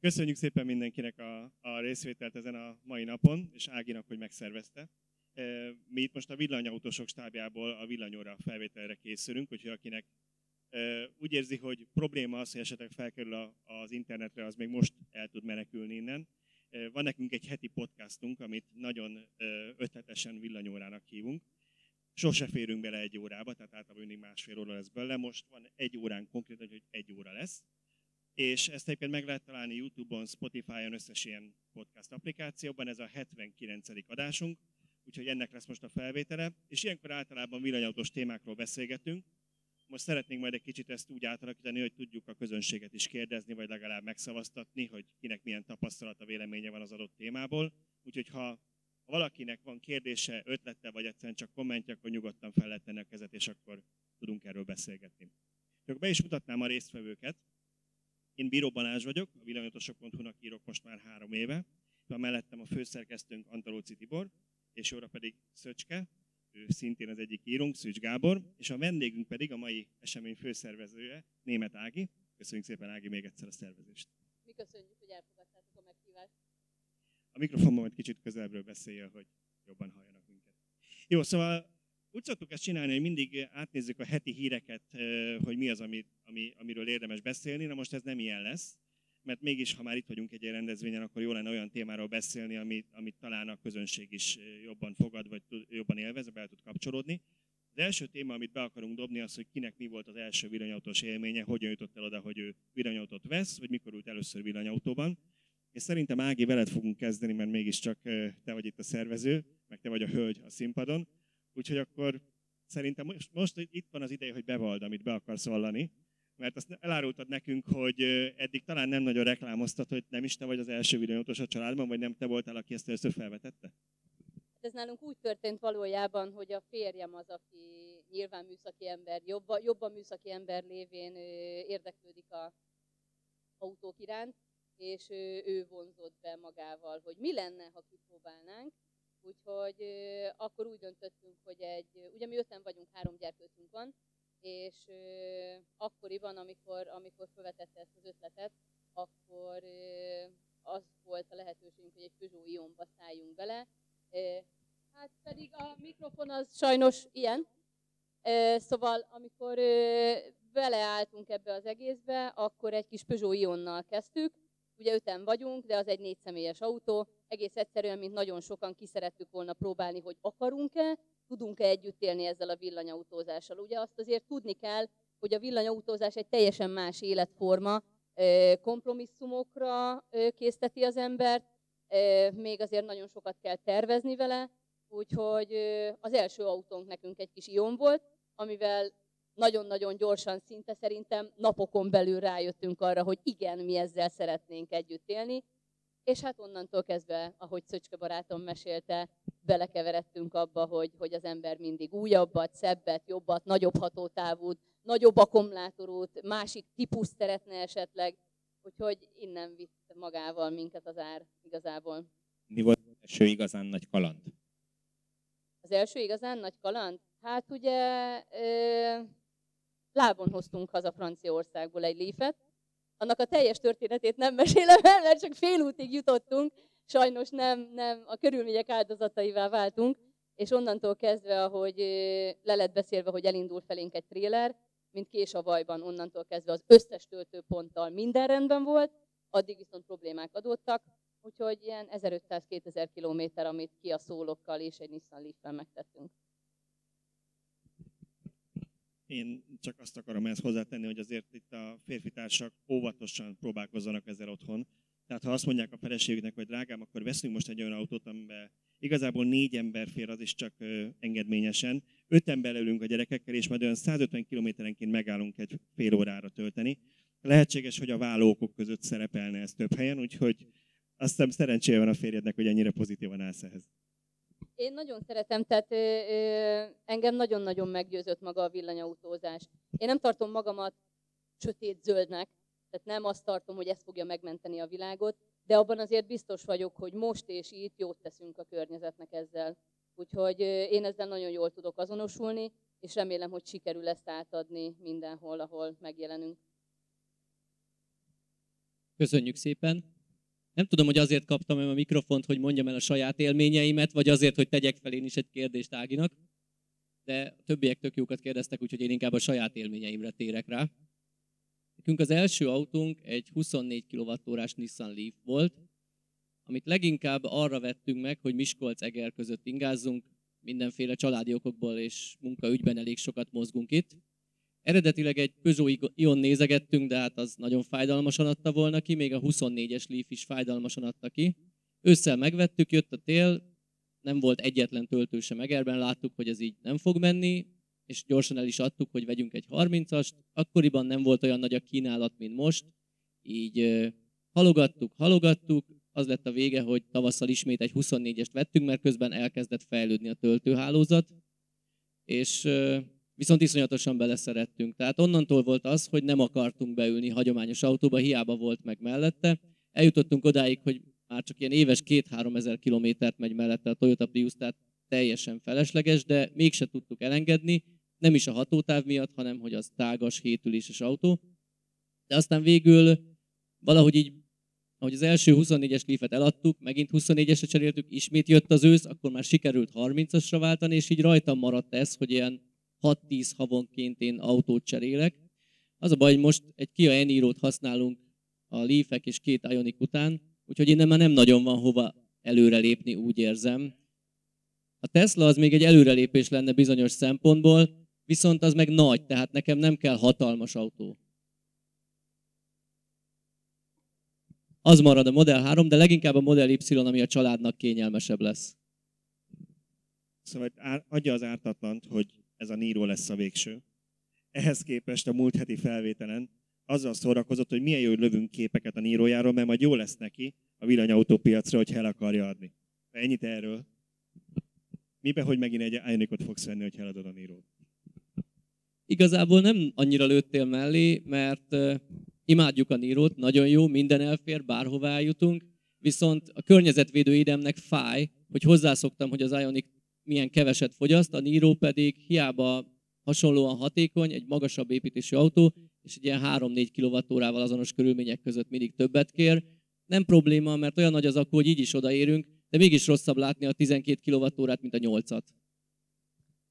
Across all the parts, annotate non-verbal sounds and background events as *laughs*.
Köszönjük szépen mindenkinek a, a részvételt ezen a mai napon, és Áginak, hogy megszervezte. Mi itt most a villanyautósok stábjából a villanyóra felvételre készülünk, úgyhogy akinek úgy érzi, hogy probléma az, hogy esetleg felkerül az internetre, az még most el tud menekülni innen. Van nekünk egy heti podcastunk, amit nagyon ötletesen villanyórának hívunk. Sose férünk bele egy órába, tehát általában mindig másfél óra lesz belőle. Most van egy órán konkrétan, hogy egy óra lesz és ezt egyébként meg lehet találni YouTube-on, Spotify-on, összes ilyen podcast applikációban, ez a 79. adásunk, úgyhogy ennek lesz most a felvétele, és ilyenkor általában villanyautós témákról beszélgetünk. Most szeretnénk majd egy kicsit ezt úgy átalakítani, hogy tudjuk a közönséget is kérdezni, vagy legalább megszavaztatni, hogy kinek milyen tapasztalata, véleménye van az adott témából. Úgyhogy ha valakinek van kérdése, ötlete, vagy egyszerűen csak kommentje, akkor nyugodtan fel lehet tenni a kezet, és akkor tudunk erről beszélgetni. Csak be is mutatnám a résztvevőket. Én Bíró Balázs vagyok, a villanyotosok.hu-nak írok most már három éve. Van mellettem a főszerkesztőnk Antalóci Tibor, és jóra pedig Szöcske, ő szintén az egyik írunk, Szűcs Gábor, és a vendégünk pedig a mai esemény főszervezője, Német Ági. Köszönjük szépen Ági még egyszer a szervezést. Mi köszönjük, hogy elfogadtátok a meghívást. A mikrofonban majd kicsit közelebbről beszélje, hogy jobban halljanak minket. Jó, szóval úgy szoktuk ezt csinálni, hogy mindig átnézzük a heti híreket, hogy mi az, ami, ami, amiről érdemes beszélni. Na most ez nem ilyen lesz, mert mégis, ha már itt vagyunk egy rendezvényen, akkor jó lenne olyan témáról beszélni, amit, amit talán a közönség is jobban fogad, vagy jobban élvez, be tud kapcsolódni. Az első téma, amit be akarunk dobni, az, hogy kinek mi volt az első villanyautós élménye, hogyan jutott el oda, hogy ő villanyautót vesz, vagy mikor ült először villanyautóban. És szerintem Ági, veled fogunk kezdeni, mert mégiscsak te vagy itt a szervező, meg te vagy a hölgy a színpadon. Úgyhogy akkor szerintem most, most itt van az ideje, hogy bevald, amit be akarsz vallani, mert azt elárultad nekünk, hogy eddig talán nem nagyon reklámoztad, hogy nem is te vagy az első videótos a családban, vagy nem te voltál, aki ezt először felvetette? Ez nálunk úgy történt valójában, hogy a férjem az, aki nyilván műszaki ember, jobban, jobban műszaki ember lévén érdeklődik a autók iránt, és ő vonzott be magával, hogy mi lenne, ha kipróbálnánk, Úgyhogy akkor úgy döntöttünk, hogy egy, ugye mi öten vagyunk, három gyerkőcünk van, és akkoriban, amikor, amikor felvetette ezt az ötletet, akkor az volt a lehetőségünk, hogy egy Peugeot Ionba szálljunk bele. Hát pedig a mikrofon az sajnos ilyen. Szóval amikor beleálltunk ebbe az egészbe, akkor egy kis Peugeot Ionnal kezdtük. Ugye öten vagyunk, de az egy négyszemélyes autó, egész egyszerűen, mint nagyon sokan ki szerettük volna próbálni, hogy akarunk-e, tudunk-e együtt élni ezzel a villanyautózással. Ugye azt azért tudni kell, hogy a villanyautózás egy teljesen más életforma, kompromisszumokra készteti az embert, még azért nagyon sokat kell tervezni vele, úgyhogy az első autónk nekünk egy kis Ion volt, amivel nagyon-nagyon gyorsan, szinte szerintem napokon belül rájöttünk arra, hogy igen, mi ezzel szeretnénk együtt élni, és hát onnantól kezdve, ahogy Szöcske barátom mesélte, belekeveredtünk abba, hogy, hogy az ember mindig újabbat, szebbet, jobbat, nagyobb hatótávút, nagyobb akkumulátorút, másik típust szeretne esetleg, úgyhogy innen vitt magával minket az ár igazából. Mi volt az első igazán nagy kaland? Az első igazán nagy kaland? Hát ugye ö, lábon hoztunk haza Franciaországból egy lífet, annak a teljes történetét nem mesélem el, mert csak fél útig jutottunk, sajnos nem, nem a körülmények áldozataivá váltunk, és onnantól kezdve, ahogy le lett beszélve, hogy elindul felénk egy tréler, mint kés a vajban, onnantól kezdve az összes töltőponttal minden rendben volt, addig viszont problémák adottak, úgyhogy ilyen 1500-2000 kilométer, amit ki a szólokkal és egy Nissan Leaf-fel megtettünk. Én csak azt akarom ezt hozzátenni, hogy azért itt a férfitársak óvatosan próbálkozzanak ezzel otthon. Tehát ha azt mondják a feleségüknek, hogy drágám, akkor veszünk most egy olyan autót, amiben igazából négy ember fér, az is csak engedményesen. Öt ember ülünk a gyerekekkel, és majd olyan 150 kilométerenként megállunk egy fél órára tölteni. Lehetséges, hogy a vállókok között szerepelne ez több helyen, úgyhogy azt hiszem szerencséje van a férjednek, hogy ennyire pozitívan állsz ehhez. Én nagyon szeretem, tehát ö, ö, engem nagyon-nagyon meggyőzött maga a villanyautózás. Én nem tartom magamat sötét-zöldnek, tehát nem azt tartom, hogy ez fogja megmenteni a világot, de abban azért biztos vagyok, hogy most és itt jót teszünk a környezetnek ezzel. Úgyhogy én ezzel nagyon jól tudok azonosulni, és remélem, hogy sikerül ezt átadni mindenhol, ahol megjelenünk. Köszönjük szépen. Nem tudom, hogy azért kaptam a mikrofont, hogy mondjam el a saját élményeimet, vagy azért, hogy tegyek fel én is egy kérdést Áginak. De a többiek tök jókat kérdeztek, úgyhogy én inkább a saját élményeimre térek rá. Nekünk az első autónk egy 24 kWh Nissan Leaf volt, amit leginkább arra vettünk meg, hogy Miskolc-Eger között ingázzunk, mindenféle családi okokból és munkaügyben elég sokat mozgunk itt. Eredetileg egy Peugeot Ion nézegettünk, de hát az nagyon fájdalmasan adta volna ki, még a 24-es Leaf is fájdalmasan adta ki. Ősszel megvettük, jött a tél, nem volt egyetlen töltő sem Egerben, láttuk, hogy ez így nem fog menni, és gyorsan el is adtuk, hogy vegyünk egy 30-ast. Akkoriban nem volt olyan nagy a kínálat, mint most, így halogattuk, halogattuk, az lett a vége, hogy tavasszal ismét egy 24-est vettünk, mert közben elkezdett fejlődni a töltőhálózat, és viszont iszonyatosan beleszerettünk. Tehát onnantól volt az, hogy nem akartunk beülni hagyományos autóba, hiába volt meg mellette. Eljutottunk odáig, hogy már csak ilyen éves 2-3 ezer kilométert megy mellette a Toyota Prius, tehát teljesen felesleges, de mégse tudtuk elengedni, nem is a hatótáv miatt, hanem hogy az tágas, hétüléses autó. De aztán végül valahogy így, ahogy az első 24-es Leafet eladtuk, megint 24-esre cseréltük, ismét jött az ősz, akkor már sikerült 30-asra váltani, és így rajtam maradt ez, hogy ilyen 6-10 havonként én autót cserélek. Az a baj, hogy most egy Kia Eniro-t használunk a Leafek és két Ioniq után, úgyhogy innen már nem nagyon van hova előrelépni, úgy érzem. A Tesla az még egy előrelépés lenne bizonyos szempontból, viszont az meg nagy, tehát nekem nem kell hatalmas autó. Az marad a Model 3, de leginkább a Model Y, ami a családnak kényelmesebb lesz. Szóval adja az ártatlant, hogy ez a Niro lesz a végső. Ehhez képest a múlt heti felvételen azzal szórakozott, hogy milyen jó, hogy lövünk képeket a Nírójáról, mert majd jó lesz neki a villanyautópiacra, hogy el akarja adni. Ennyit erről. Miben, hogy megint egy Ioniqot fogsz venni, hogy eladod a Nírót? Igazából nem annyira lőttél mellé, mert imádjuk a Nírót, nagyon jó, minden elfér, bárhová eljutunk, viszont a környezetvédő idemnek fáj, hogy hozzászoktam, hogy az Ioniq milyen keveset fogyaszt, a Niro pedig hiába hasonlóan hatékony, egy magasabb építésű autó, és egy ilyen 3-4 kWh azonos körülmények között mindig többet kér. Nem probléma, mert olyan nagy az akku, hogy így is odaérünk, de mégis rosszabb látni a 12 kWh mint a 8-at.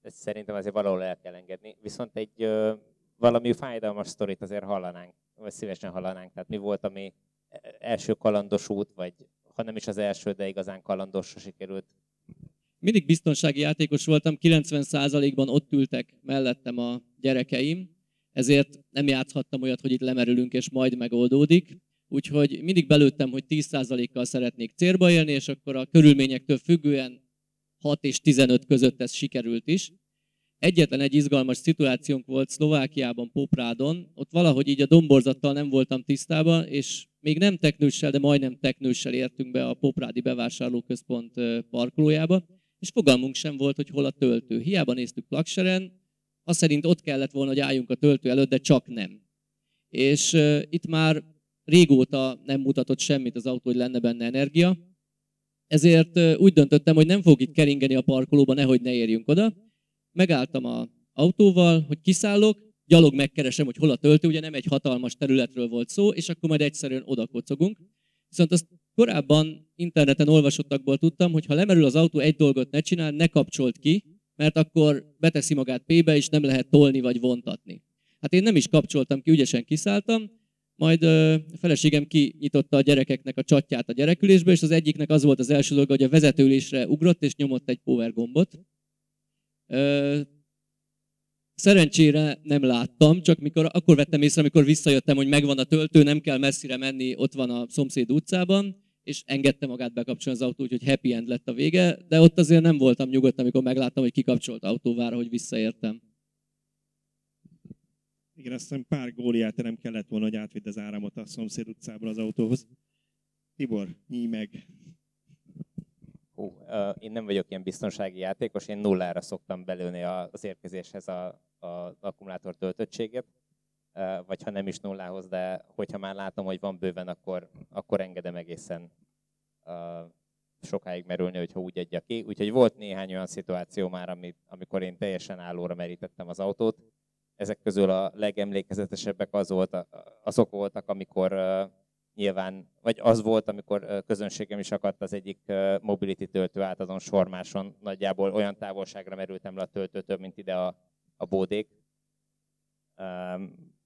Ezt szerintem azért valahol el kell engedni. Viszont egy ö, valami fájdalmas sztorit azért hallanánk, vagy szívesen hallanánk. Tehát mi volt, ami első kalandos út, vagy ha nem is az első, de igazán kalandosra sikerült mindig biztonsági játékos voltam, 90%-ban ott ültek mellettem a gyerekeim, ezért nem játszhattam olyat, hogy itt lemerülünk és majd megoldódik. Úgyhogy mindig belőttem, hogy 10%-kal szeretnék célba élni, és akkor a körülményektől függően 6 és 15 között ez sikerült is. Egyetlen egy izgalmas szituációnk volt Szlovákiában, Poprádon, ott valahogy így a domborzattal nem voltam tisztában, és még nem teknőssel, de majdnem teknőssel értünk be a Poprádi bevásárlóközpont parkolójába, és fogalmunk sem volt, hogy hol a töltő. Hiába néztük plakseren, azt szerint ott kellett volna, hogy álljunk a töltő előtt, de csak nem. És uh, itt már régóta nem mutatott semmit az autó, hogy lenne benne energia, ezért uh, úgy döntöttem, hogy nem fog itt keringeni a parkolóba, nehogy ne érjünk oda. Megálltam a autóval, hogy kiszállok, gyalog megkeresem, hogy hol a töltő, ugye nem egy hatalmas területről volt szó, és akkor majd egyszerűen oda kocogunk. Viszont azt korábban interneten olvasottakból tudtam, hogy ha lemerül az autó, egy dolgot ne csinál, ne kapcsolt ki, mert akkor beteszi magát P-be, és nem lehet tolni vagy vontatni. Hát én nem is kapcsoltam ki, ügyesen kiszálltam, majd ö, a feleségem kinyitotta a gyerekeknek a csatját a gyerekülésbe, és az egyiknek az volt az első dolga, hogy a vezetőülésre ugrott, és nyomott egy power gombot. Ö, Szerencsére nem láttam, csak mikor, akkor vettem észre, amikor visszajöttem, hogy megvan a töltő, nem kell messzire menni, ott van a szomszéd utcában, és engedte magát bekapcsolni az autó, úgyhogy happy end lett a vége, de ott azért nem voltam nyugodt, amikor megláttam, hogy kikapcsolt autóvára, hogy visszaértem. Igen, azt hiszem pár góliát nem kellett volna, hogy átvidd az áramot a szomszéd utcából az autóhoz. Tibor, nyíj meg! Hú, uh, én nem vagyok ilyen biztonsági játékos, én nullára szoktam belőni az érkezéshez a, az akkumulátor töltöttséget, vagy ha nem is nullához, de hogyha már látom, hogy van bőven, akkor, akkor engedem egészen sokáig merülni, hogyha úgy adja ki. Úgyhogy volt néhány olyan szituáció már, amit, amikor én teljesen állóra merítettem az autót. Ezek közül a legemlékezetesebbek az volt, azok voltak, amikor nyilván, vagy az volt, amikor közönségem is akadt az egyik mobility töltő át azon sormáson, nagyjából olyan távolságra merültem le a töltőtől, mint ide a, a bódék. Um,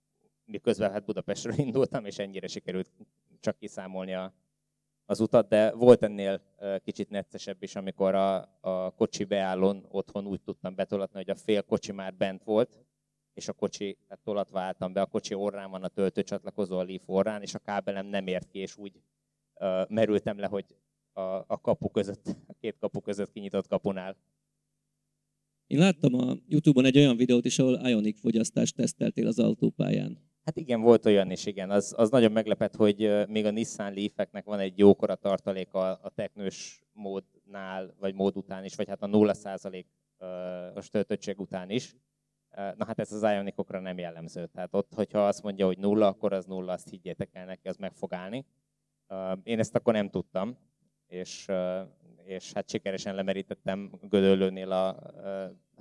miközben hát Budapestről *laughs* indultam, és ennyire sikerült csak kiszámolni a, az utat, de volt ennél kicsit neccesebb is, amikor a, a kocsi beállón otthon úgy tudtam betolatni, hogy a fél kocsi már bent volt, és a kocsi, hát tolatva álltam be, a kocsi orrán van a töltőcsatlakozó a Leaf orrán, és a kábelem nem ért ki, és úgy uh, merültem le, hogy a, a kapu között, a két kapu között kinyitott kapunál. Én láttam a Youtube-on egy olyan videót is, ahol Ionic fogyasztást teszteltél az autópályán. Hát igen, volt olyan is, igen. Az, az nagyon meglepett, hogy még a Nissan leaf van egy jókora tartaléka a teknős módnál, vagy mód után is, vagy hát a 0% a töltöttség után is. Na hát ez az Ionicokra nem jellemző. Tehát ott, hogyha azt mondja, hogy nulla, akkor az nulla, azt higgyétek el neki, az meg fog állni. Én ezt akkor nem tudtam, és, és hát sikeresen lemerítettem Gödöllőnél a,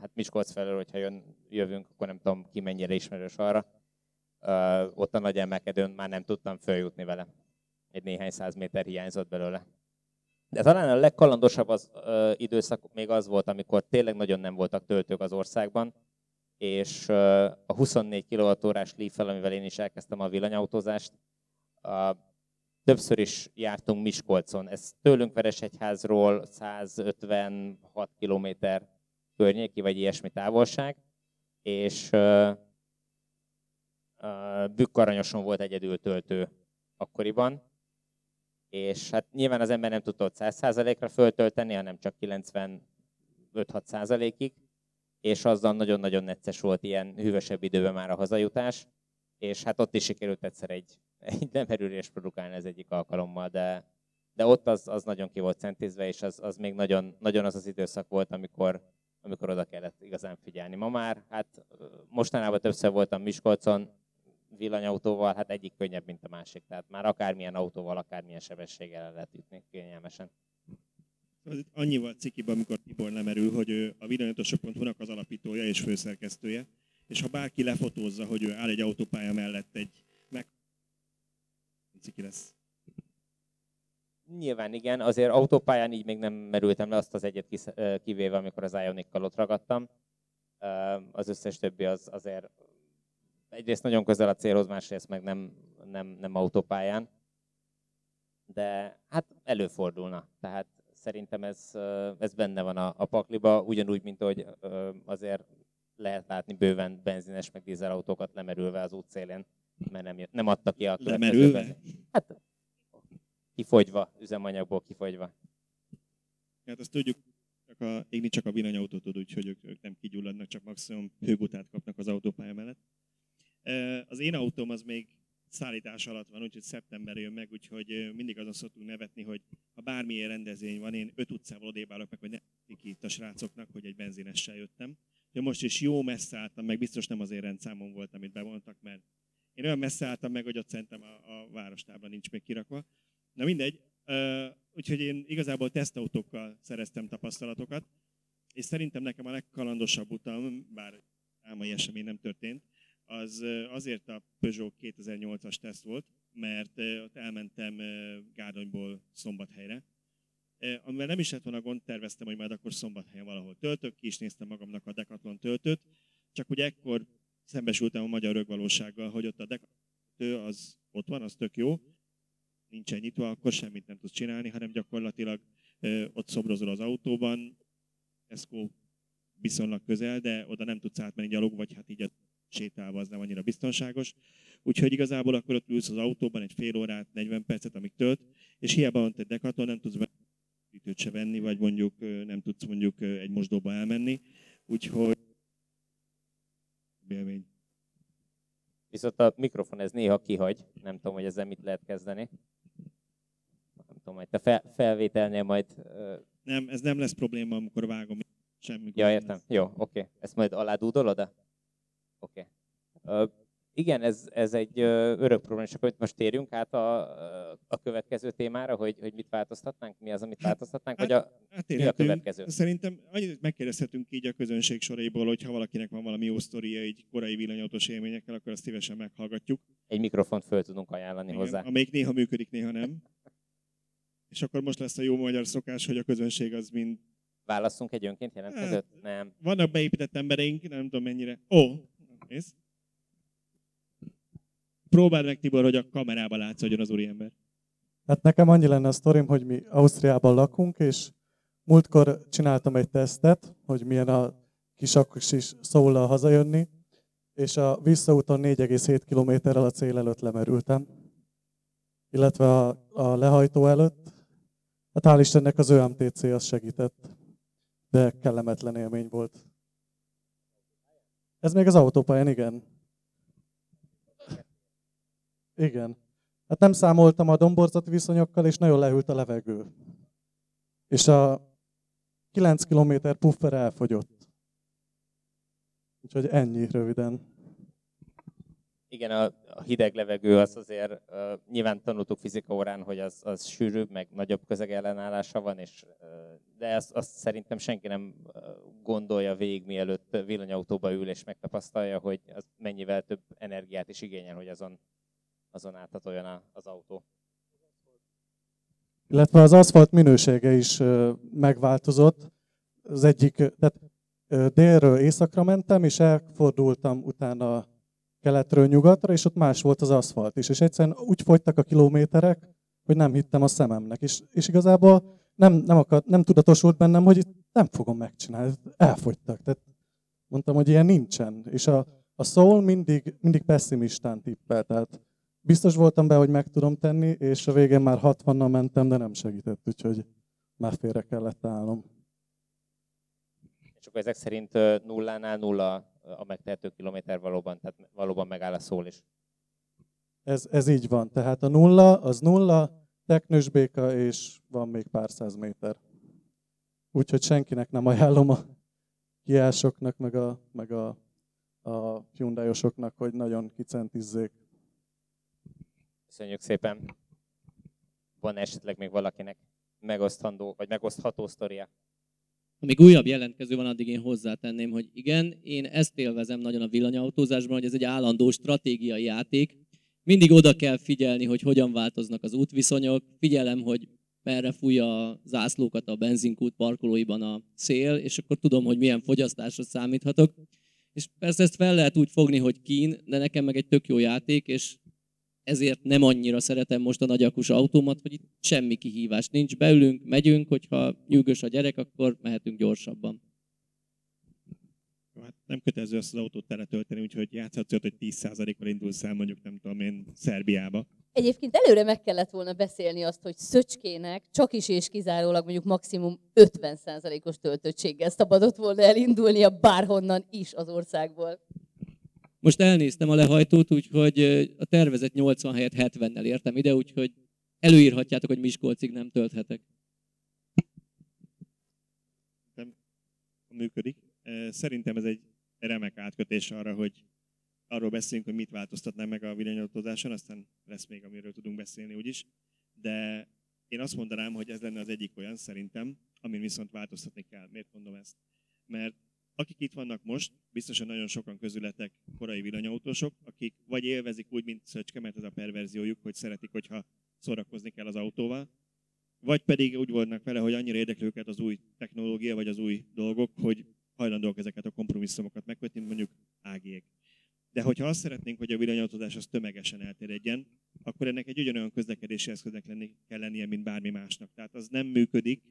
hát Miskolc felől, hogyha jön, jövünk, akkor nem tudom ki mennyire ismerős arra. Ott a nagy emelkedőn már nem tudtam följutni vele. Egy néhány száz méter hiányzott belőle. De talán a legkalandosabb az ö, időszak még az volt, amikor tényleg nagyon nem voltak töltők az országban, és a 24 kWh leaf amivel én is elkezdtem a villanyautózást, többször is jártunk Miskolcon. Ez tőlünk Veresegyházról 156 km környéki, vagy ilyesmi távolság, és Bükkaranyoson volt egyedül töltő akkoriban, és hát nyilván az ember nem tudta ott 100%-ra föltölteni, hanem csak 95-6%-ig, és azzal nagyon-nagyon necces volt ilyen hűvösebb időben már a hazajutás, és hát ott is sikerült egyszer egy, egy lemerülés produkálni az egyik alkalommal, de, de ott az, az nagyon ki volt centízve, és az, az még nagyon, nagyon az az időszak volt, amikor, amikor oda kellett igazán figyelni. Ma már, hát mostanában többször voltam Miskolcon, villanyautóval, hát egyik könnyebb, mint a másik. Tehát már akármilyen autóval, akármilyen sebességgel el lehet jutni kényelmesen. Az itt annyival cikibb, amikor Tibor lemerül, hogy ő a villanyautósok.hu-nak az alapítója és főszerkesztője, és ha bárki lefotózza, hogy ő áll egy autópálya mellett egy meg ciki lesz. Nyilván igen, azért autópályán így még nem merültem le azt az egyet kivéve, amikor az Ionikkal ott ragadtam. Az összes többi az azért egyrészt nagyon közel a célhoz, másrészt meg nem, nem, nem autópályán. De hát előfordulna. Tehát szerintem ez, ez benne van a, a pakliba, ugyanúgy, mint hogy azért lehet látni bőven benzines meg dízelautókat lemerülve az útszélén, mert nem, nem adta ki a Lemerülve? Hát kifogyva, üzemanyagból kifogyva. Hát azt tudjuk, csak a, égni csak a villanyautót tud, úgyhogy ők, ők nem kigyulladnak, csak maximum hőgutát kapnak az autópálya mellett. Az én autóm az még szállítás alatt van, úgyhogy szeptember jön meg, úgyhogy mindig azon szoktunk nevetni, hogy ha bármilyen rendezvény van, én öt utcával odébálok meg, hogy ne ki itt a srácoknak, hogy egy benzinessel jöttem. De most is jó messze álltam meg, biztos nem azért rendszámon volt, amit bevontak, mert én olyan messze álltam meg, hogy ott szerintem a, a várostábla nincs még kirakva. Na mindegy, úgyhogy én igazából tesztautókkal szereztem tapasztalatokat, és szerintem nekem a legkalandosabb utam, bár álmai esemény nem történt, az azért a Peugeot 2008-as teszt volt, mert ott elmentem Gárdonyból Szombathelyre, amivel nem is lett volna gond, terveztem, hogy majd akkor Szombathelyen valahol töltök, ki is néztem magamnak a Decathlon töltőt, csak ugye ekkor szembesültem a magyar rögvalósággal, hogy ott a Decathlon az ott van, az tök jó, nincsen nyitva, akkor semmit nem tudsz csinálni, hanem gyakorlatilag ott szobrozol az autóban, Eszkó viszonylag közel, de oda nem tudsz átmenni gyalog, vagy hát így a sétálva az nem annyira biztonságos. Úgyhogy igazából akkor ott ülsz az autóban egy fél órát, 40 percet, amíg tölt, és hiába van egy dekaton, nem tudsz ütőt se venni, vagy mondjuk nem tudsz mondjuk egy mosdóba elmenni. Úgyhogy élmény. Viszont a mikrofon ez néha kihagy, nem tudom, hogy ezzel mit lehet kezdeni. Nem tudom, hogy te fel, felvételnél majd... Nem, ez nem lesz probléma, amikor vágom. Semmi ja, értem. Jó, oké. Okay. Ezt majd aládúdolod? Oké. Okay. Igen, ez, ez egy örök probléma, és akkor most térjünk át a, a következő témára, hogy, hogy mit változtatnánk, mi az, amit változtatnánk, vagy a, mi a következő? Szerintem annyit megkérdezhetünk így a közönség soraiból, hogy ha valakinek van valami jó sztoria így korai villanyautós élményekkel, akkor azt szívesen meghallgatjuk. Egy mikrofont föl tudunk ajánlani Igen, hozzá. amelyik néha működik, néha nem. És akkor most lesz a jó magyar szokás, hogy a közönség az mind... Válasszunk egy önként jelentkezőt? Nem. Vannak beépített embereink, nem tudom mennyire. Ó, nézd. Próbáld meg, Tibor, hogy a kamerába látszódjon az úriember. Hát nekem annyi lenne a sztorim, hogy mi Ausztriában lakunk, és múltkor csináltam egy tesztet, hogy milyen a kis is szóllal hazajönni, és a visszaúton 4,7 kilométerrel a cél előtt lemerültem, illetve a, a lehajtó előtt. Hát hál' Istennek az ÖMTC az segített, de kellemetlen élmény volt. Ez még az autópályán, igen. Igen. Hát nem számoltam a domborzati viszonyokkal, és nagyon lehűlt a levegő. És a 9 km puffer elfogyott. Úgyhogy ennyi röviden. Igen, a, a hideg levegő az azért, uh, nyilván tanultuk fizika órán, hogy az, az sűrűbb, meg nagyobb közegellenállása van, és, uh, de azt, azt szerintem senki nem gondolja végig, mielőtt villanyautóba ül és megtapasztalja, hogy az mennyivel több energiát is igényel, hogy azon, azon áthatoljon az autó. Illetve az aszfalt minősége is megváltozott. Az egyik, tehát délről északra mentem, és elfordultam utána keletről nyugatra, és ott más volt az aszfalt is. És egyszerűen úgy fogytak a kilométerek, hogy nem hittem a szememnek. És, és igazából nem, nem, akar, nem tudatosult bennem, hogy itt nem fogom megcsinálni. Elfogytak. Tehát mondtam, hogy ilyen nincsen. És a, a Soul mindig, mindig pessimistán tippel. Tehát biztos voltam be, hogy meg tudom tenni, és a végén már 60-nal mentem, de nem segített, úgyhogy már félre kellett állnom. És akkor ezek szerint nullánál nulla a megtehető kilométer valóban, tehát valóban megáll a szól is. Ez, ez így van. Tehát a nulla, az nulla, teknős béka, és van még pár száz méter. Úgyhogy senkinek nem ajánlom a kiásoknak, meg a, meg a, a Hyundai-osoknak, hogy nagyon kicentizzék. Köszönjük szépen. Van esetleg még valakinek megoszthandó, vagy megosztható sztoria? Amíg újabb jelentkező van, addig én hozzátenném, hogy igen, én ezt élvezem nagyon a villanyautózásban, hogy ez egy állandó stratégiai játék. Mindig oda kell figyelni, hogy hogyan változnak az útviszonyok, figyelem, hogy merre fújja a zászlókat a benzinkút parkolóiban a szél, és akkor tudom, hogy milyen fogyasztásra számíthatok. És persze ezt fel lehet úgy fogni, hogy kín, de nekem meg egy tök jó játék, és ezért nem annyira szeretem most a nagyakus autómat, hogy itt semmi kihívás nincs. Beülünk, megyünk, hogyha nyűgös a gyerek, akkor mehetünk gyorsabban. Hát nem kötelező azt az autót teletölteni, úgyhogy játszhatsz hogy 10%-kal indulsz el mondjuk, nem tudom én, Szerbiába. Egyébként előre meg kellett volna beszélni azt, hogy Szöcskének csak is és kizárólag mondjuk maximum 50%-os töltöttséggel szabadott volna elindulnia bárhonnan is az országból. Most elnéztem a lehajtót, úgyhogy a tervezett 80 helyett 70-nel értem ide, úgyhogy előírhatjátok, hogy Miskolcig nem tölthetek. működik. Eh, Szerintem ez egy remek átkötés arra, hogy arról beszélünk, hogy mit változtatnánk meg a villanyautózáson, aztán lesz még, amiről tudunk beszélni úgyis. De én azt mondanám, hogy ez lenne az egyik olyan szerintem, amin viszont változtatni kell. Miért mondom ezt? Mert akik itt vannak most, biztosan nagyon sokan közületek korai villanyautósok, akik vagy élvezik úgy, mint Szöcske, mert ez a perverziójuk, hogy szeretik, hogyha szórakozni kell az autóval, vagy pedig úgy volnak vele, hogy annyira érdekli őket az új technológia, vagy az új dolgok, hogy hajlandóak ezeket a kompromisszumokat megkötni, mondjuk ágiek. De hogyha azt szeretnénk, hogy a villanyautózás az tömegesen elterjedjen, akkor ennek egy ugyanolyan közlekedési eszköznek lenni, kell lennie, mint bármi másnak. Tehát az nem működik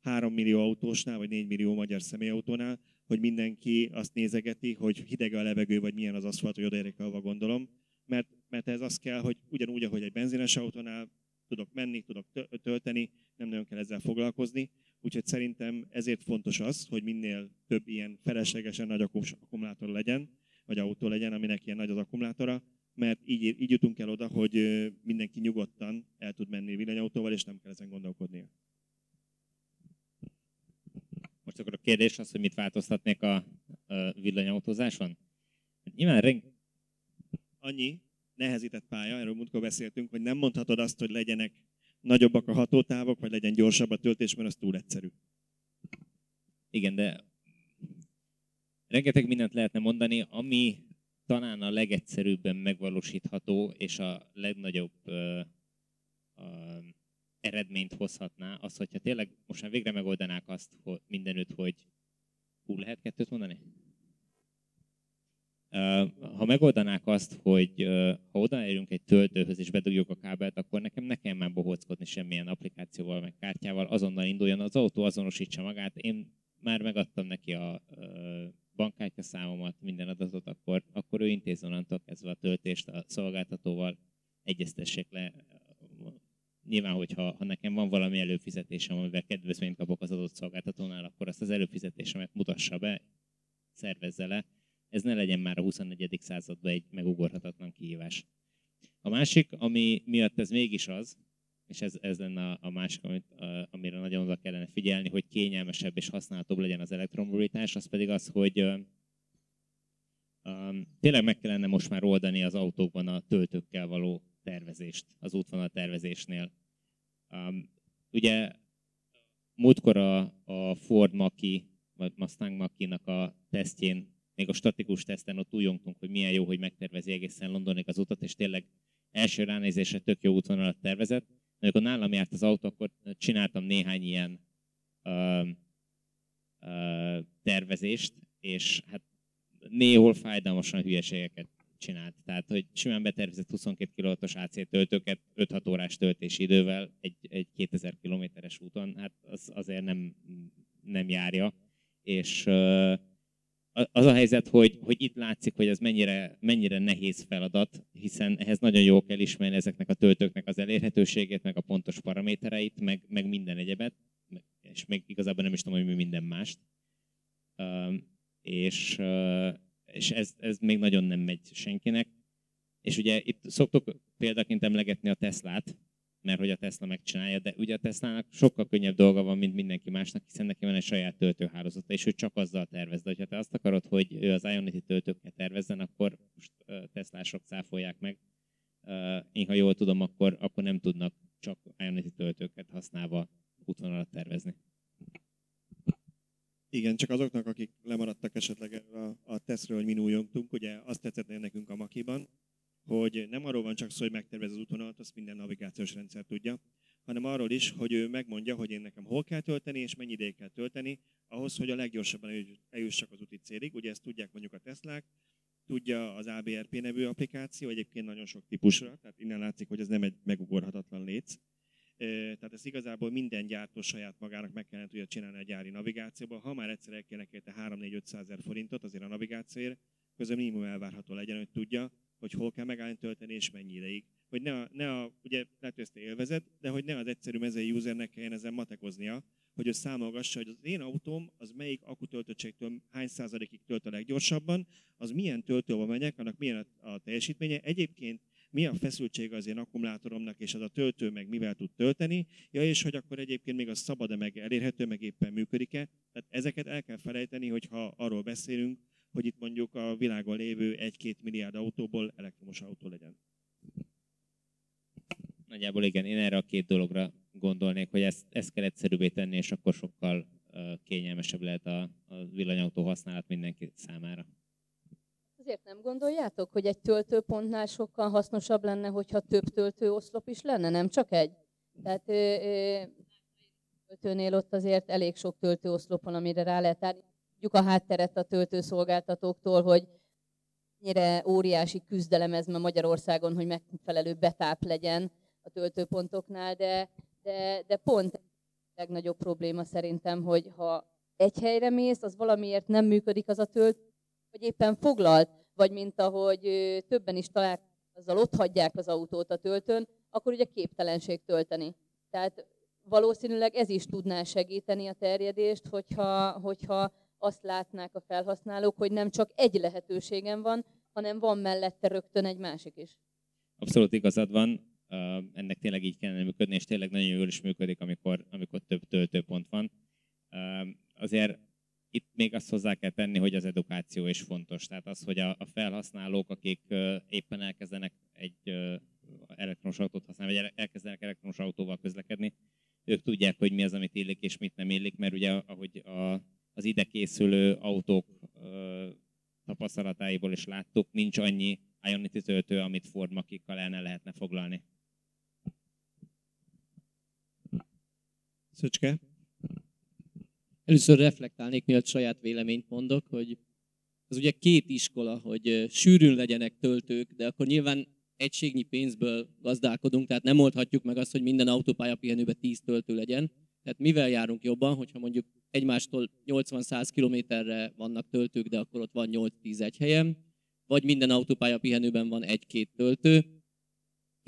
3 millió autósnál, vagy 4 millió magyar személyautónál, hogy mindenki azt nézegeti, hogy hideg a levegő, vagy milyen az aszfalt, hogy odaérek, ahova gondolom. Mert, mert ez az kell, hogy ugyanúgy, ahogy egy benzines autónál tudok menni, tudok tö- tölteni, nem nagyon kell ezzel foglalkozni. Úgyhogy szerintem ezért fontos az, hogy minél több ilyen feleslegesen nagy akkumulátor legyen, vagy autó legyen, aminek ilyen nagy az akkumulátora, mert így, így jutunk el oda, hogy mindenki nyugodtan el tud menni villanyautóval, és nem kell ezen gondolkodnia. Akkor a kérdés az, hogy mit változtatnék a, a villanyautózáson? Hát Nyilván reng... annyi nehezített pálya, erről múltkor beszéltünk, hogy nem mondhatod azt, hogy legyenek nagyobbak a hatótávok, vagy legyen gyorsabb a töltés, mert az túl egyszerű. Igen, de rengeteg mindent lehetne mondani, ami talán a legegyszerűbben megvalósítható, és a legnagyobb ö, ö, eredményt hozhatná, az, hogyha tényleg most már végre megoldanák azt hogy mindenütt, hogy hú, lehet kettőt mondani? Ha megoldanák azt, hogy ha odaérünk egy töltőhöz és bedugjuk a kábelt, akkor nekem ne kell már bohóckodni semmilyen applikációval, meg kártyával, azonnal induljon az autó, azonosítsa magát. Én már megadtam neki a bankkártya számomat, minden adatot, akkor, akkor ő intéz onnantól kezdve a töltést a szolgáltatóval, egyeztessék le. Nyilván, hogyha ha nekem van valami előfizetésem, amivel kedvezményt kapok az adott szolgáltatónál, akkor azt az előfizetésemet mutassa be, szervezze le. Ez ne legyen már a 24. században egy megugorhatatlan kihívás. A másik, ami miatt ez mégis az, és ez, ez lenne a, a másik, amit, a, amire nagyon oda kellene figyelni, hogy kényelmesebb és használhatóbb legyen az elektromobilitás, az pedig az, hogy um, tényleg meg kellene most már oldani az autókban a töltőkkel való tervezést, az útvonal tervezésnél. Um, ugye múltkor a, a Ford Maki, vagy Mustang Maki-nak a tesztjén, még a statikus teszten ott újongtunk, hogy milyen jó, hogy megtervezi egészen Londonig az utat, és tényleg első ránézésre tök jó útvonalat tervezett. Amikor nálam járt az autó, akkor csináltam néhány ilyen uh, uh, tervezést, és hát néhol fájdalmasan hülyeségeket csinált. Tehát, hogy simán betervezett 22 kW AC töltőket 5-6 órás töltési idővel egy, egy 2000 kilométeres úton, hát az azért nem, nem járja. És az a helyzet, hogy, hogy itt látszik, hogy ez mennyire, mennyire nehéz feladat, hiszen ehhez nagyon jól kell ismerni ezeknek a töltőknek az elérhetőségét, meg a pontos paramétereit, meg, meg minden egyebet, és még igazából nem is tudom, hogy mi minden mást. és és ez, ez még nagyon nem megy senkinek. És ugye itt szoktuk példaként emlegetni a Teslát, mert hogy a Tesla megcsinálja, de ugye a Teslának sokkal könnyebb dolga van, mint mindenki másnak, hiszen neki van egy saját töltőhálózata, és ő csak azzal tervez. De ha te azt akarod, hogy ő az Ionity töltőkkel tervezzen, akkor most Teslások cáfolják meg. Én, ha jól tudom, akkor, akkor nem tudnak csak Ionity töltőket használva útvonalat tervezni. Igen, csak azoknak, akik lemaradtak esetleg a, a tesztről, hogy mi újongtunk, ugye azt tetszett nekünk a Makiban, hogy nem arról van csak szó, hogy megtervez az útvonalat, azt minden navigációs rendszer tudja, hanem arról is, hogy ő megmondja, hogy én nekem hol kell tölteni, és mennyi ideig kell tölteni, ahhoz, hogy a leggyorsabban eljussak az úti célig. Ugye ezt tudják mondjuk a Teslák, tudja az ABRP nevű applikáció, egyébként nagyon sok típusra, tehát innen látszik, hogy ez nem egy megugorhatatlan léc. Tehát ez igazából minden gyártó saját magának meg kellene tudja csinálni a gyári navigációban. Ha már egyszer el kéne kérte 3-4-500 ezer forintot azért a navigációért, közben minimum elvárható legyen, hogy tudja, hogy hol kell megállni tölteni és mennyi ideig. Hogy ne a, ne a ugye lehet, hogy ezt élvezed, de hogy ne az egyszerű mezei usernek kelljen ezen matekoznia, hogy ő számolgassa, hogy az én autóm az melyik akutöltöttségtől hány százalékig tölt a leggyorsabban, az milyen töltőbe megyek, annak milyen a, a teljesítménye. Egyébként mi a feszültség az én akkumulátoromnak, és az a töltő meg mivel tud tölteni, ja, és hogy akkor egyébként még az szabad-e meg elérhető, meg éppen működik-e. Tehát ezeket el kell felejteni, hogyha arról beszélünk, hogy itt mondjuk a világon lévő 1-2 milliárd autóból elektromos autó legyen. Nagyjából igen, én erre a két dologra gondolnék, hogy ezt, ezt kell egyszerűbbé tenni, és akkor sokkal kényelmesebb lehet a, a villanyautó használat mindenki számára. Azért nem gondoljátok, hogy egy töltőpontnál sokkal hasznosabb lenne, hogyha több töltőoszlop is lenne, nem csak egy? Tehát ö, ö, töltőnél ott azért elég sok töltőoszlop van, amire rá lehet állni tudjuk a hátteret a töltőszolgáltatóktól, hogy mennyire óriási küzdelem ez ma Magyarországon, hogy megfelelő betáp legyen a töltőpontoknál, de, de, de pont a legnagyobb probléma szerintem, hogy ha egy helyre mész, az valamiért nem működik az a tölt, vagy éppen foglalt, vagy mint ahogy többen is találkoznak, azzal ott hagyják az autót a töltőn, akkor ugye képtelenség tölteni. Tehát valószínűleg ez is tudná segíteni a terjedést, hogyha, hogyha azt látnák a felhasználók, hogy nem csak egy lehetőségem van, hanem van mellette rögtön egy másik is. Abszolút igazad van, ennek tényleg így kellene működni, és tényleg nagyon jól is működik, amikor, amikor több töltőpont van. Azért itt még azt hozzá kell tenni, hogy az edukáció is fontos. Tehát az, hogy a, a felhasználók, akik éppen elkezdenek egy ö, elektromos autót használni, vagy elkezdenek elektromos autóval közlekedni, ők tudják, hogy mi az, amit illik és mit nem illik, mert ugye ahogy a, az ide készülő autók ö, tapasztalatáiból is láttuk, nincs annyi Ionity töltő, amit Ford makikkal el ne lehetne foglalni. Szöcske? Először reflektálnék, mielőtt saját véleményt mondok, hogy az ugye két iskola, hogy sűrűn legyenek töltők, de akkor nyilván egységnyi pénzből gazdálkodunk, tehát nem oldhatjuk meg azt, hogy minden autópálya pihenőben 10 töltő legyen. Tehát mivel járunk jobban, hogyha mondjuk egymástól 80-100 kilométerre vannak töltők, de akkor ott van 8-10 egy helyen, vagy minden autópálya pihenőben van egy-két töltő.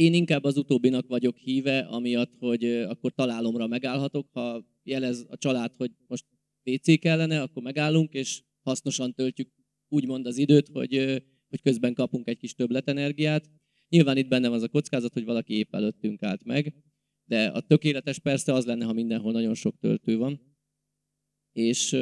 Én inkább az utóbbinak vagyok híve, amiatt, hogy akkor találomra megállhatok, ha jelez a család, hogy most PC kellene, akkor megállunk, és hasznosan töltjük úgymond az időt, hogy, hogy közben kapunk egy kis többletenergiát. Nyilván itt benne van az a kockázat, hogy valaki épp előttünk állt meg, de a tökéletes persze az lenne, ha mindenhol nagyon sok töltő van. És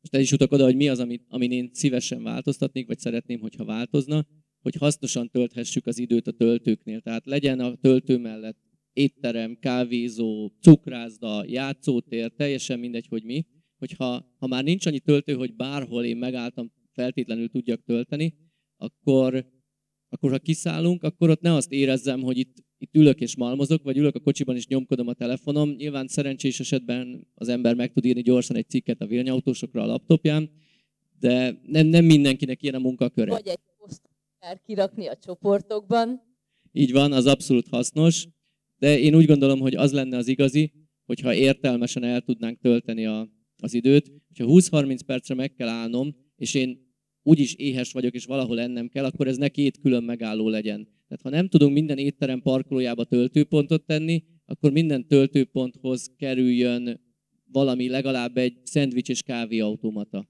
most el is utak oda, hogy mi az, amit, amin én szívesen változtatnék, vagy szeretném, hogyha változna, hogy hasznosan tölthessük az időt a töltőknél. Tehát legyen a töltő mellett étterem, kávézó, cukrászda, játszótér, teljesen mindegy, hogy mi, hogyha ha már nincs annyi töltő, hogy bárhol én megálltam, feltétlenül tudjak tölteni, akkor, akkor ha kiszállunk, akkor ott ne azt érezzem, hogy itt, itt ülök és malmozok, vagy ülök a kocsiban és nyomkodom a telefonom. Nyilván szerencsés esetben az ember meg tud írni gyorsan egy cikket a villanyautósokra a laptopján, de nem, nem mindenkinek ilyen a munkaköre. Vagy egy kell kirakni a csoportokban. Így van, az abszolút hasznos, de én úgy gondolom, hogy az lenne az igazi, hogyha értelmesen el tudnánk tölteni a, az időt. Ha 20-30 percre meg kell állnom, és én úgyis éhes vagyok, és valahol ennem kell, akkor ez ne két külön megálló legyen. Tehát ha nem tudunk minden étterem parkolójába töltőpontot tenni, akkor minden töltőponthoz kerüljön valami, legalább egy szendvics és kávéautomata.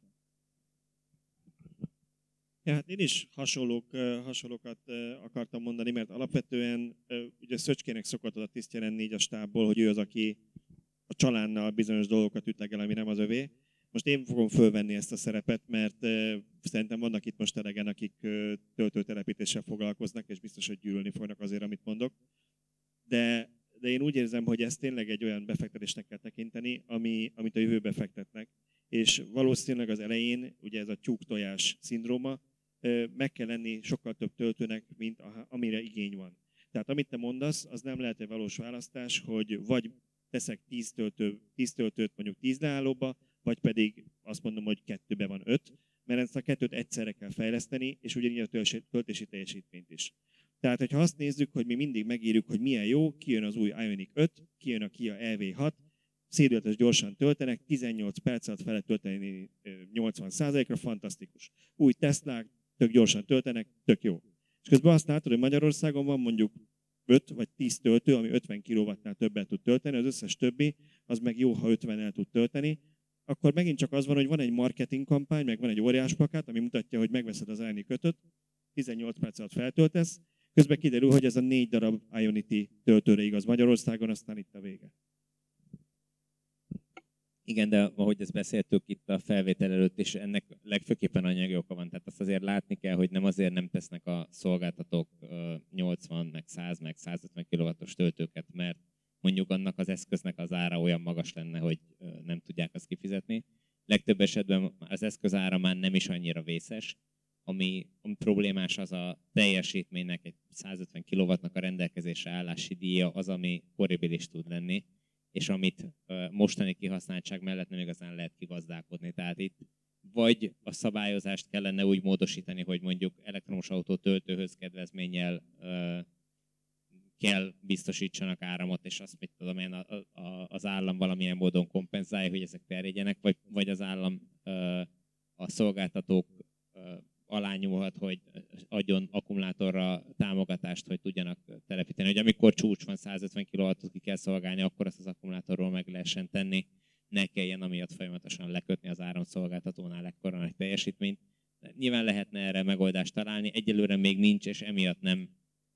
Ja, hát én is hasonlók, hasonlókat akartam mondani, mert alapvetően ugye Szöcskének szokott az a tisztje lenni így a stábból, hogy ő az, aki a csalánnal bizonyos dolgokat ütlegel, ami nem az övé. Most én fogom fölvenni ezt a szerepet, mert szerintem vannak itt most elegen, akik töltőtelepítéssel foglalkoznak, és biztos, hogy gyűlölni fognak azért, amit mondok. De, de én úgy érzem, hogy ezt tényleg egy olyan befektetésnek kell tekinteni, ami, amit a jövőbe fektetnek. És valószínűleg az elején, ugye ez a tyúk-tojás szindróma, meg kell lenni sokkal több töltőnek, mint amire igény van. Tehát amit te mondasz, az nem lehet egy valós választás, hogy vagy teszek 10, töltő, 10 töltőt mondjuk 10 leállóba, vagy pedig azt mondom, hogy kettőbe van öt, mert ezt a kettőt egyszerre kell fejleszteni, és ugyanígy a töltési- teljesítményt is. Tehát, hogyha azt nézzük, hogy mi mindig megírjuk, hogy milyen jó, kijön az új Ioniq 5, kijön a Kia EV6, szédületes gyorsan töltenek, 18 perc alatt fel lehet tölteni ö, 80%-ra, fantasztikus. Új Teslák, tök gyorsan töltenek, tök jó. És közben azt látod, hogy Magyarországon van mondjuk 5 vagy 10 töltő, ami 50 kW-nál többet tud tölteni, az összes többi, az meg jó, ha 50 el tud tölteni, akkor megint csak az van, hogy van egy marketing kampány, meg van egy óriás plakát, ami mutatja, hogy megveszed az Ioniq 5 18 perc alatt feltöltesz, közben kiderül, hogy ez a négy darab Ionity töltőre igaz Magyarországon, aztán itt a vége. Igen, de ahogy ezt beszéltük itt a felvétel előtt, és ennek legfőképpen anyagi oka van. Tehát azt azért látni kell, hogy nem azért nem tesznek a szolgáltatók ö, 80, meg 100, meg 150 kW-os töltőket, mert mondjuk annak az eszköznek az ára olyan magas lenne, hogy nem tudják azt kifizetni. Legtöbb esetben az eszköz ára már nem is annyira vészes, ami, ami problémás az a teljesítménynek egy 150 kW-nak a rendelkezésre állási díja az, ami horribilis tud lenni, és amit mostani kihasználtság mellett nem igazán lehet kigazdálkodni. Tehát itt vagy a szabályozást kellene úgy módosítani, hogy mondjuk elektromos autó töltőhöz kedvezménnyel kell biztosítsanak áramot, és azt mit tudom én, a, az állam valamilyen módon kompenzálja, hogy ezek terjedjenek, vagy, vagy az állam a szolgáltatók ö, alá nyúlhat, hogy adjon akkumulátorra támogatást, hogy tudjanak telepíteni. Hogy amikor csúcs van, 150 kW-ot ki kell szolgálni, akkor azt az akkumulátorról meg lehessen tenni, ne kelljen amiatt folyamatosan lekötni az áramszolgáltatónál ekkora nagy teljesítményt. Nyilván lehetne erre megoldást találni, egyelőre még nincs, és emiatt nem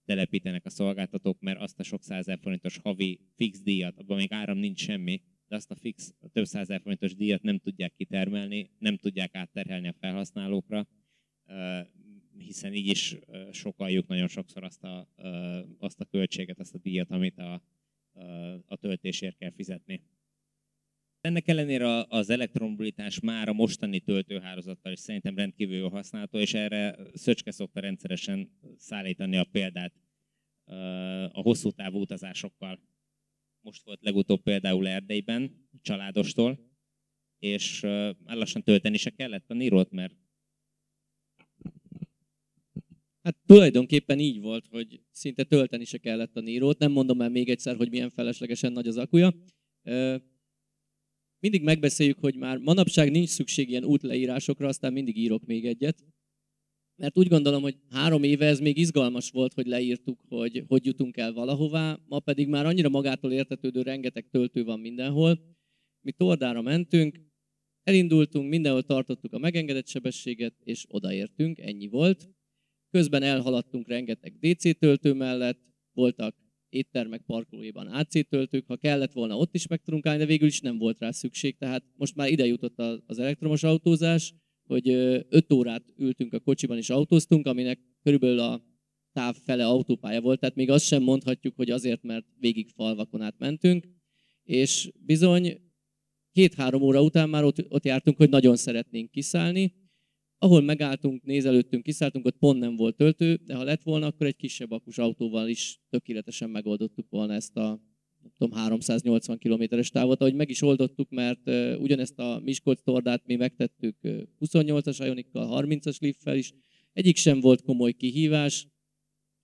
telepítenek a szolgáltatók, mert azt a sok százezer forintos havi fix díjat, abban még áram nincs semmi, de azt a fix, a több százezer forintos díjat nem tudják kitermelni, nem tudják átterhelni a felhasználókra, hiszen így is sokaljuk nagyon sokszor azt a, azt a költséget, azt a díjat, amit a, a töltésért kell fizetni. Ennek ellenére az elektromobilitás már a mostani töltőhálózattal is szerintem rendkívül jó használható, és erre Szöcske szokta rendszeresen szállítani a példát a hosszú távú utazásokkal. Most volt legutóbb például Erdélyben, családostól, és lassan tölteni se kellett a Nirót, mert Hát tulajdonképpen így volt, hogy szinte tölteni se kellett a Nírót. Nem mondom el még egyszer, hogy milyen feleslegesen nagy az akuja. Mindig megbeszéljük, hogy már manapság nincs szükség ilyen útleírásokra, aztán mindig írok még egyet. Mert úgy gondolom, hogy három éve ez még izgalmas volt, hogy leírtuk, hogy hogy jutunk el valahová, ma pedig már annyira magától értetődő rengeteg töltő van mindenhol. Mi tordára mentünk, elindultunk, mindenhol tartottuk a megengedett sebességet, és odaértünk, ennyi volt. Közben elhaladtunk rengeteg DC töltő mellett, voltak éttermek parkolóiban AC töltők, ha kellett volna ott is meg tudunk állni, de végül is nem volt rá szükség, tehát most már ide jutott az elektromos autózás, hogy 5 órát ültünk a kocsiban és autóztunk, aminek körülbelül a táv fele autópálya volt, tehát még azt sem mondhatjuk, hogy azért, mert végig falvakon át mentünk, és bizony két-három óra után már ott, ott jártunk, hogy nagyon szeretnénk kiszállni, ahol megálltunk, nézelődtünk, kiszálltunk, ott pont nem volt töltő, de ha lett volna, akkor egy kisebb akus autóval is tökéletesen megoldottuk volna ezt a tudom, 380 kilométeres távot, ahogy meg is oldottuk, mert ugyanezt a Miskolc tordát mi megtettük uh, 28-as Ionikkal, 30-as Liffel is, egyik sem volt komoly kihívás,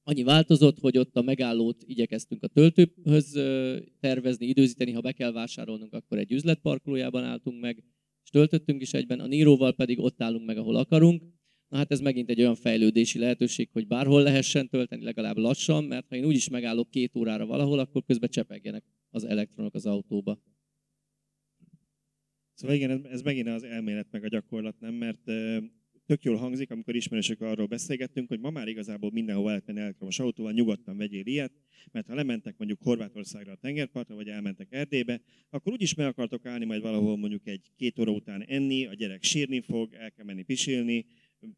annyi változott, hogy ott a megállót igyekeztünk a töltőhöz tervezni, időzíteni, ha be kell vásárolnunk, akkor egy üzletparkolójában álltunk meg, és töltöttünk is egyben, a Níróval pedig ott állunk meg, ahol akarunk. Na hát ez megint egy olyan fejlődési lehetőség, hogy bárhol lehessen tölteni, legalább lassan, mert ha én úgyis megállok két órára valahol, akkor közben csepegjenek az elektronok az autóba. Szóval igen, ez megint az elmélet meg a gyakorlat, nem? Mert tök jól hangzik, amikor ismerősök arról beszélgettünk, hogy ma már igazából mindenhol lehet menni elektromos autóval, nyugodtan vegyél ilyet, mert ha lementek mondjuk Horvátországra a tengerpartra, vagy elmentek Erdélybe, akkor úgyis meg akartok állni majd valahol mondjuk egy két óra után enni, a gyerek sírni fog, el kell menni pisilni,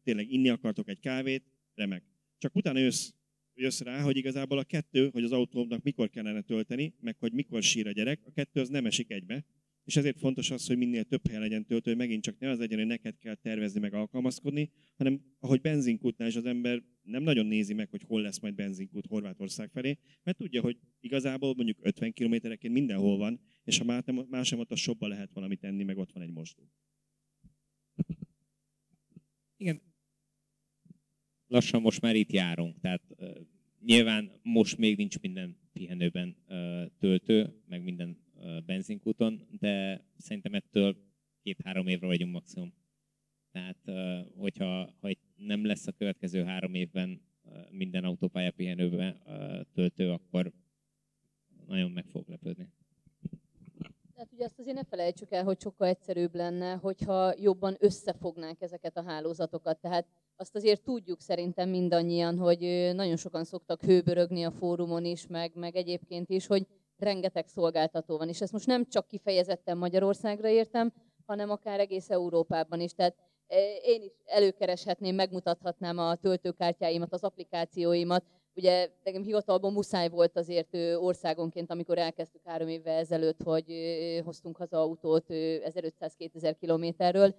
tényleg inni akartok egy kávét, remek. Csak utána jössz, jössz rá, hogy igazából a kettő, hogy az autómnak mikor kellene tölteni, meg hogy mikor sír a gyerek, a kettő az nem esik egybe, és ezért fontos az, hogy minél több helyen legyen töltő, hogy megint csak ne az legyen, hogy neked kell tervezni, meg alkalmazkodni, hanem ahogy benzinkútnál is az ember nem nagyon nézi meg, hogy hol lesz majd benzinkút Horvátország felé, mert tudja, hogy igazából mondjuk 50 kilométereként mindenhol van, és ha más nem ott a sobba lehet valamit enni, meg ott van egy mosdó. Igen. Lassan most már itt járunk, tehát uh, nyilván most még nincs minden pihenőben uh, töltő, meg minden benzinkúton, de szerintem ettől két-három évre vagyunk maximum. Tehát, hogyha ha nem lesz a következő három évben minden autópálya pihenőben töltő, akkor nagyon meg fog lepődni. Tehát ugye azt azért ne felejtsük el, hogy sokkal egyszerűbb lenne, hogyha jobban összefognánk ezeket a hálózatokat. Tehát azt azért tudjuk szerintem mindannyian, hogy nagyon sokan szoktak hőbörögni a fórumon is, meg, meg egyébként is, hogy rengeteg szolgáltató van, és ezt most nem csak kifejezetten Magyarországra értem, hanem akár egész Európában is. Tehát e, én is előkereshetném, megmutathatnám a töltőkártyáimat, az applikációimat. Ugye nekem hivatalban muszáj volt azért országonként, amikor elkezdtük három évvel ezelőtt, hogy hoztunk haza autót 1500-2000 kilométerről.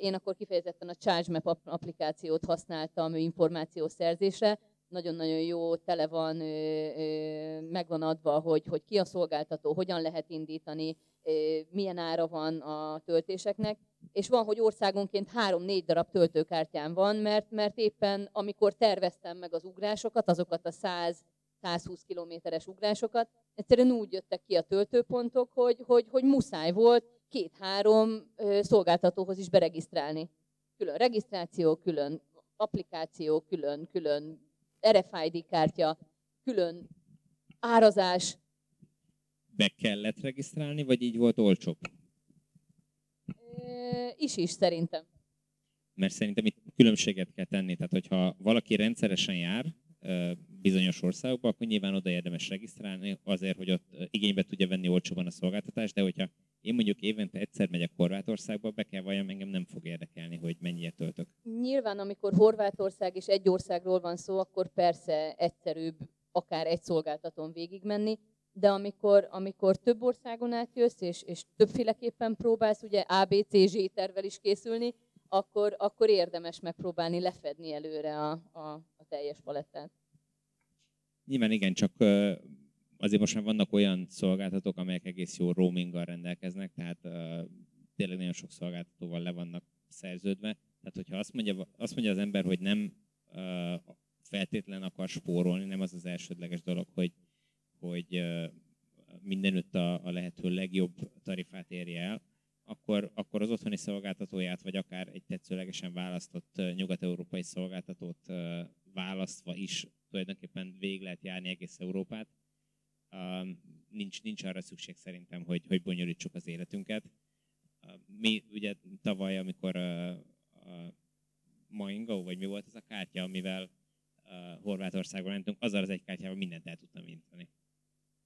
Én akkor kifejezetten a ChargeMap applikációt használtam információszerzésre, nagyon-nagyon jó, tele van, megvan adva, hogy, hogy ki a szolgáltató, hogyan lehet indítani, milyen ára van a töltéseknek, és van, hogy országonként három-négy darab töltőkártyám van, mert, mert éppen amikor terveztem meg az ugrásokat, azokat a 100 120 kilométeres ugrásokat, egyszerűen úgy jöttek ki a töltőpontok, hogy, hogy, hogy muszáj volt két-három szolgáltatóhoz is beregisztrálni. Külön regisztráció, külön applikáció, külön, külön RFID kártya, külön árazás. Be kellett regisztrálni, vagy így volt olcsóbb? Is is szerintem. Mert szerintem itt különbséget kell tenni. Tehát, hogyha valaki rendszeresen jár, bizonyos országokba, akkor nyilván oda érdemes regisztrálni azért, hogy ott igénybe tudja venni olcsóban a szolgáltatást, de hogyha én mondjuk évente egyszer megyek Horvátországba, be kell valljam, engem nem fog érdekelni, hogy mennyire töltök. Nyilván, amikor Horvátország és egy országról van szó, akkor persze egyszerűbb akár egy szolgáltatón végigmenni, de amikor, amikor több országon átjössz, és, és többféleképpen próbálsz ugye ABCZ tervel is készülni, akkor, akkor érdemes megpróbálni lefedni előre a, a, a teljes palettát. Nyilván igen, csak azért most már vannak olyan szolgáltatók, amelyek egész jó roaminggal rendelkeznek, tehát tényleg nagyon sok szolgáltatóval le vannak szerződve. Tehát, hogyha azt mondja, azt mondja az ember, hogy nem feltétlen akar spórolni, nem az az elsődleges dolog, hogy, hogy mindenütt a, a lehető legjobb tarifát érje el, akkor, akkor az otthoni szolgáltatóját, vagy akár egy tetszőlegesen választott nyugat-európai szolgáltatót választva is tulajdonképpen végig lehet járni egész Európát. Nincs, nincs arra szükség szerintem, hogy, hogy bonyolítsuk az életünket. Mi ugye tavaly, amikor uh, a Moingo, vagy mi volt az a kártya, amivel Horvátországban mentünk, azzal az egy kártyával mindent el tudtam intani.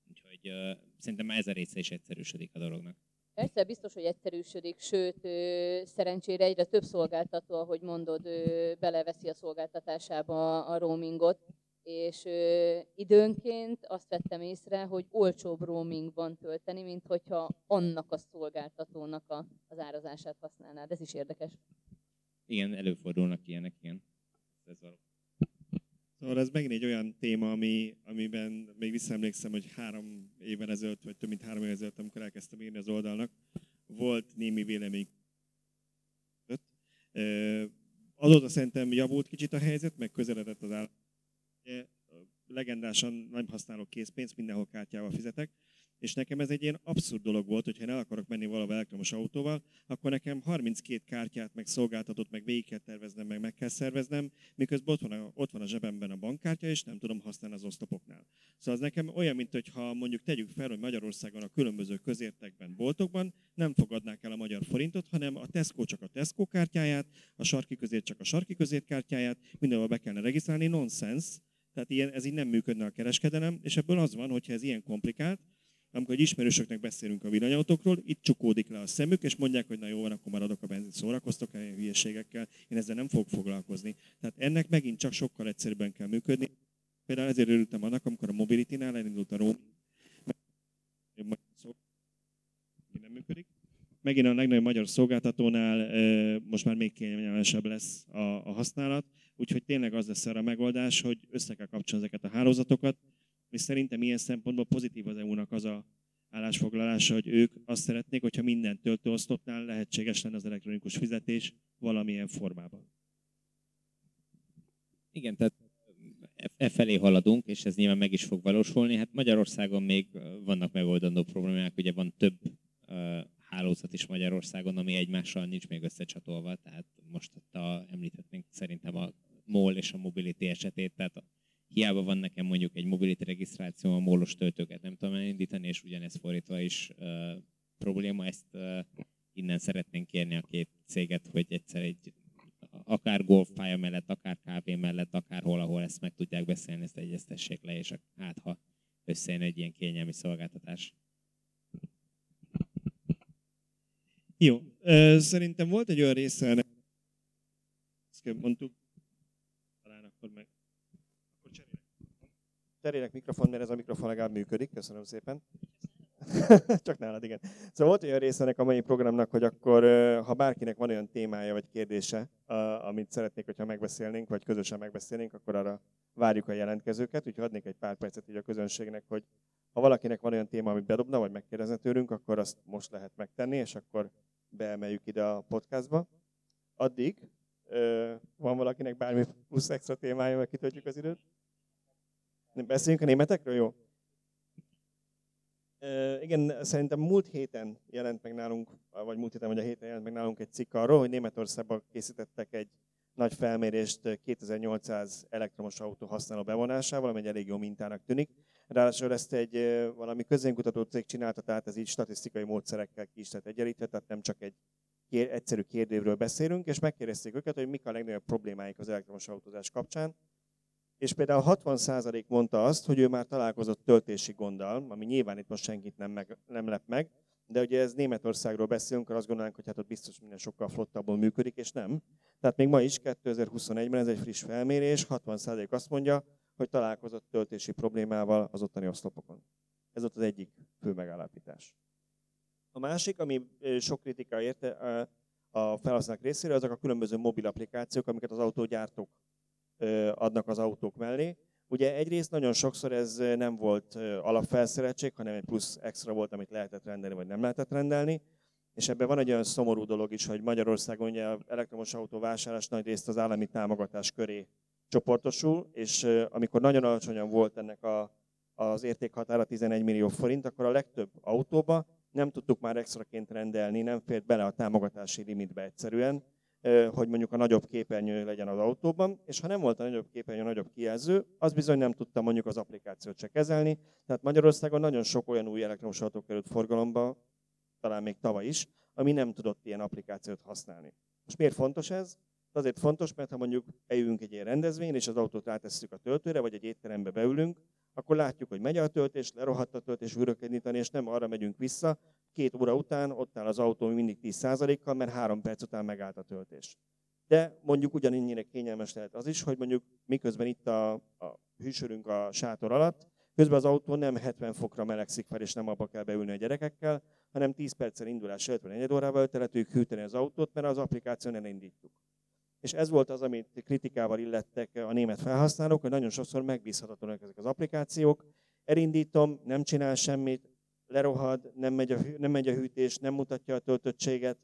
Úgyhogy uh, szerintem ez a része is egyszerűsödik a dolognak. Persze, biztos, hogy egyszerűsödik, sőt, ö, szerencsére egyre több szolgáltató, ahogy mondod, ö, beleveszi a szolgáltatásába a roamingot, és ö, időnként azt vettem észre, hogy olcsóbb roamingban tölteni, mint hogyha annak a szolgáltatónak a, az árazását használnád. Ez is érdekes. Igen, előfordulnak ilyenek, igen. Ez való. Szóval ez megint egy olyan téma, ami, amiben még visszaemlékszem, hogy három évvel ezelőtt, vagy több mint három évvel ezelőtt, amikor elkezdtem írni az oldalnak, volt némi vélemény. Azóta szerintem javult kicsit a helyzet, meg közeledett az áll. Ugye, Legendásan nem használok készpénzt, mindenhol kártyával fizetek, és nekem ez egy ilyen abszurd dolog volt, hogyha én el akarok menni valahol elektromos autóval, akkor nekem 32 kártyát, meg szolgáltatót, meg végig kell terveznem, meg meg kell szerveznem, miközben ott van a, ott van a zsebemben a bankkártya, és nem tudom használni az oszlopoknál. Szóval az nekem olyan, mint hogyha mondjuk tegyük fel, hogy Magyarországon a különböző közértekben, boltokban nem fogadnák el a magyar forintot, hanem a Tesco csak a Tesco kártyáját, a sarki közért csak a sarki közért kártyáját, mindenhol be kellene regisztrálni, nonsense. Tehát ilyen, ez így nem működne a kereskedelem, és ebből az van, hogyha ez ilyen komplikált, amikor egy ismerősöknek beszélünk a villanyautókról, itt csukódik le a szemük, és mondják, hogy na jó van, akkor maradok a benzin, szórakoztok el hülyeségekkel, én ezzel nem fogok foglalkozni. Tehát ennek megint csak sokkal egyszerűbben kell működni. Például ezért örültem annak, amikor a Mobility-nál elindult a roam, nem működik. Megint a legnagyobb magyar szolgáltatónál most már még kényelmesebb lesz a használat, úgyhogy tényleg az lesz erre a megoldás, hogy össze kell kapcsolni ezeket a hálózatokat, és szerintem ilyen szempontból pozitív az EU-nak az a állásfoglalása, hogy ők azt szeretnék, hogyha minden töltőoszlopnál lehetséges lenne az elektronikus fizetés valamilyen formában. Igen, tehát e- felé haladunk, és ez nyilván meg is fog valósulni. Hát Magyarországon még vannak megoldandó problémák, ugye van több hálózat is Magyarországon, ami egymással nincs még összecsatolva, tehát most ott a, említhetnénk szerintem a MOL és a Mobility esetét, tehát hiába van nekem mondjuk egy mobility regisztráció, a mólos töltőket nem tudom elindítani, és ugyanez fordítva is uh, probléma, ezt uh, innen szeretnénk kérni a két céget, hogy egyszer egy akár golfpálya mellett, akár kávé mellett, akárhol, ahol ezt meg tudják beszélni, ezt egyeztessék le, és hát ha összejön egy ilyen kényelmi szolgáltatás. Jó, szerintem volt egy olyan része ennek, ezt mondtuk, talán akkor meg, akkor cserélek. Cserélek mikrofon, mert ez a mikrofon legalább működik. Köszönöm szépen. *laughs* Csak nálad, igen. Szóval volt olyan része ennek a mai programnak, hogy akkor, ha bárkinek van olyan témája vagy kérdése, amit szeretnék, hogyha megbeszélnénk, vagy közösen megbeszélnénk, akkor arra várjuk a jelentkezőket. Úgyhogy adnék egy pár percet így a közönségnek, hogy ha valakinek van olyan téma, amit bedobna, vagy megkérdezne tőlünk, akkor azt most lehet megtenni, és akkor beemeljük ide a podcastba. Addig van valakinek bármi plusz extra témája, vagy kitöltjük az időt? Beszéljünk a németekről, jó? Igen, szerintem múlt héten jelent meg nálunk, vagy múlt héten, vagy a héten jelent meg nálunk egy cikk arról, hogy Németországban készítettek egy nagy felmérést 2800 elektromos autó használó bevonásával, ami egy elég jó mintának tűnik. Ráadásul ezt egy valami közénkutató cég csinálta, tehát ez így statisztikai módszerekkel ki is lett egyenlítve, tehát nem csak egy kér, egyszerű kérdévről beszélünk, és megkérdezték őket, hogy mik a legnagyobb problémáik az elektromos autózás kapcsán, és például 60% mondta azt, hogy ő már találkozott töltési gonddal, ami nyilván itt most senkit nem, meg, nem lep meg, de ugye ez Németországról beszélünk, akkor azt gondolnánk, hogy hát ott biztos minden sokkal flottabban működik, és nem. Tehát még ma is, 2021-ben ez egy friss felmérés, 60% azt mondja, hogy találkozott töltési problémával az ottani oszlopokon. Ez ott az egyik fő megállapítás. A másik, ami sok kritika érte a felhasználók részéről, azok a különböző mobil applikációk, amiket az autógyártók adnak az autók mellé. Ugye egyrészt nagyon sokszor ez nem volt alapfelszereltség, hanem egy plusz extra volt, amit lehetett rendelni, vagy nem lehetett rendelni. És ebben van egy olyan szomorú dolog is, hogy Magyarországon ugye elektromos autó vásárlás nagy részt az állami támogatás köré csoportosul, és amikor nagyon alacsonyan volt ennek a, az értékhatára 11 millió forint, akkor a legtöbb autóba nem tudtuk már extraként rendelni, nem fért bele a támogatási limitbe egyszerűen, hogy mondjuk a nagyobb képernyő legyen az autóban, és ha nem volt a nagyobb képernyő, a nagyobb kijelző, az bizony nem tudta mondjuk az applikációt se kezelni. Tehát Magyarországon nagyon sok olyan új elektromos autó került forgalomba, talán még tavaly is, ami nem tudott ilyen applikációt használni. Most miért fontos ez? Azért fontos, mert ha mondjuk eljövünk egy ilyen rendezvény, és az autót rátesszük a töltőre, vagy egy étterembe beülünk, akkor látjuk, hogy megy a töltés, lerohadt a töltés, újra és nem arra megyünk vissza. Két óra után ott áll az autó mindig 10%-kal, mert három perc után megállt a töltés. De mondjuk ugyaninnyire kényelmes lehet az is, hogy mondjuk miközben itt a, a hűsörünk a sátor alatt, közben az autó nem 70 fokra melegszik fel, és nem abba kell beülni a gyerekekkel, hanem 10 perccel indulás előtt, vagy egy órával teletőjük hűteni az autót, mert az applikáción elindítjuk. És ez volt az, amit kritikával illettek a német felhasználók, hogy nagyon sokszor megbízhatatlanak ezek az applikációk. Elindítom, nem csinál semmit, lerohad, nem megy, a, nem megy a hűtés, nem mutatja a töltöttséget.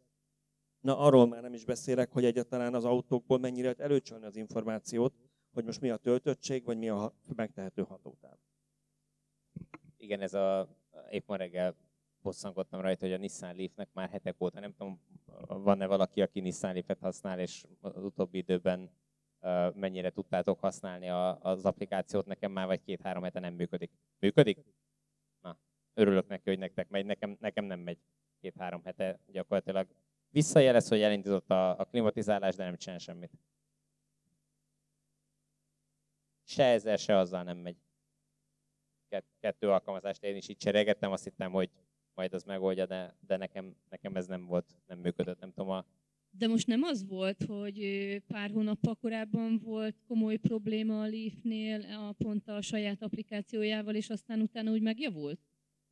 Na arról már nem is beszélek, hogy egyáltalán az autókból mennyire lehet előcsalni az információt, hogy most mi a töltöttség, vagy mi a megtehető hatótáv. Igen, ez a, épp ma reggel bosszankodtam rajta, hogy a Nissan Leafnek már hetek óta, nem tudom, van-e valaki, aki Nissan Leaf-et használ, és az utóbbi időben mennyire tudtátok használni az applikációt, nekem már vagy két-három hete nem működik. Működik? Na, örülök neki, hogy nektek megy, nekem, nekem nem megy két-három hete gyakorlatilag. Visszajelez, hogy elindított a, a klimatizálás, de nem csinál semmit. Se ezzel, se azzal nem megy. Kettő alkalmazást én is így cserélgettem, azt hittem, hogy majd az megoldja, de, de nekem, nekem ez nem volt, nem működött, nem tudom. A... De most nem az volt, hogy pár hónappal korábban volt komoly probléma a Leafnél, a pont a saját applikációjával, és aztán utána úgy megjavult?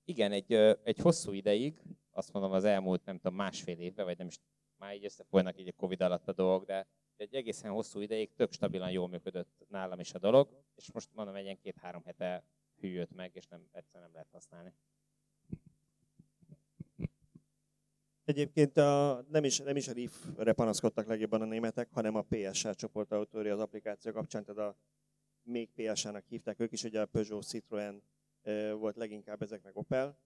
Igen, egy, egy hosszú ideig, azt mondom az elmúlt, nem tudom, másfél évben, vagy nem is, már így összefolynak így a Covid alatt a dolgok, de egy egészen hosszú ideig tök stabilan jól működött nálam is a dolog, és most mondom, egy ilyen két-három hete hűlt meg, és nem, egyszerűen nem lehet használni. Egyébként a, nem, is, nem is a RIF-re panaszkodtak legjobban a németek, hanem a PSA csoport autóri az applikáció kapcsán, tehát a még PSA-nak hívták ők is, ugye a Peugeot Citroën volt leginkább ezek meg Opel,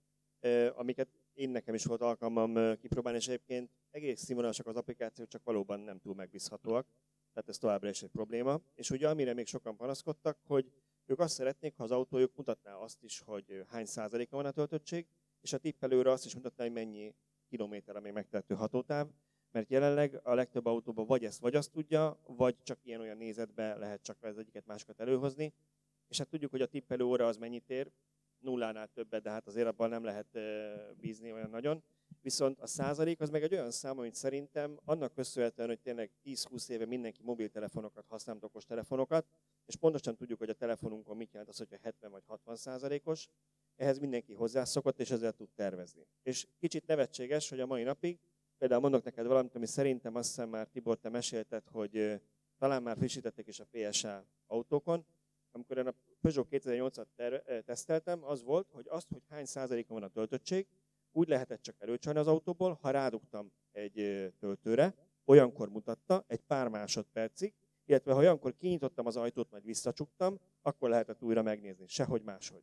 amiket én nekem is volt alkalmam kipróbálni, és egyébként egész színvonalasak az applikációk, csak valóban nem túl megbízhatóak, tehát ez továbbra is egy probléma. És ugye amire még sokan panaszkodtak, hogy ők azt szeretnék, ha az autójuk mutatná azt is, hogy hány százaléka van a töltöttség, és a tippelőre azt is mutatná, hogy mennyi kilométer, ami megtehető hatótáv, mert jelenleg a legtöbb autóban vagy ezt vagy azt tudja, vagy csak ilyen-olyan nézetbe lehet csak az egyiket másokat előhozni. És hát tudjuk, hogy a tippelő óra az mennyit ér, nullánál többet, de hát azért abban nem lehet bízni olyan nagyon. Viszont a százalék az meg egy olyan szám, amit szerintem annak köszönhetően, hogy tényleg 10-20 éve mindenki mobiltelefonokat használ, okos telefonokat, és pontosan tudjuk, hogy a telefonunkon mit jelent az, hogyha 70 vagy 60 százalékos, ehhez mindenki hozzászokott, és ezzel tud tervezni. És kicsit nevetséges, hogy a mai napig, például mondok neked valamit, ami szerintem azt hiszem már Tibor, te mesélted, hogy talán már frissítették is a PSA autókon, amikor én a Peugeot 2008-at teszteltem, az volt, hogy azt, hogy hány százalékon van a töltöttség, úgy lehetett csak előcsalni az autóból, ha rádugtam egy töltőre, olyankor mutatta egy pár másodpercig, illetve ha olyankor kinyitottam az ajtót, majd visszacsuktam, akkor lehetett újra megnézni, sehogy máshogy.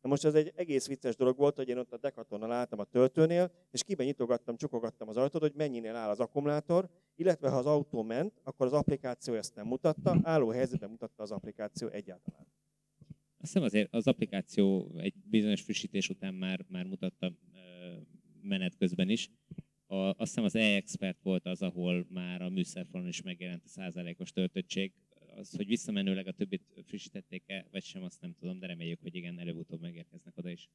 Na most ez egy egész vicces dolog volt, hogy én ott a Decathlonnal álltam a töltőnél, és kiben nyitogattam, csukogattam az ajtót, hogy mennyinél áll az akkumulátor, illetve ha az autó ment, akkor az applikáció ezt nem mutatta, álló helyzetben mutatta az applikáció egyáltalán. Azt hiszem azért az applikáció egy bizonyos frissítés után már, már mutatta menet közben is. A, azt hiszem az e-expert volt az, ahol már a műszerfalon is megjelent a százalékos töltöttség. az, hogy visszamenőleg a többit frissítették-e, vagy sem, azt nem tudom, de reméljük, hogy igen, előbb-utóbb megérkeznek oda is.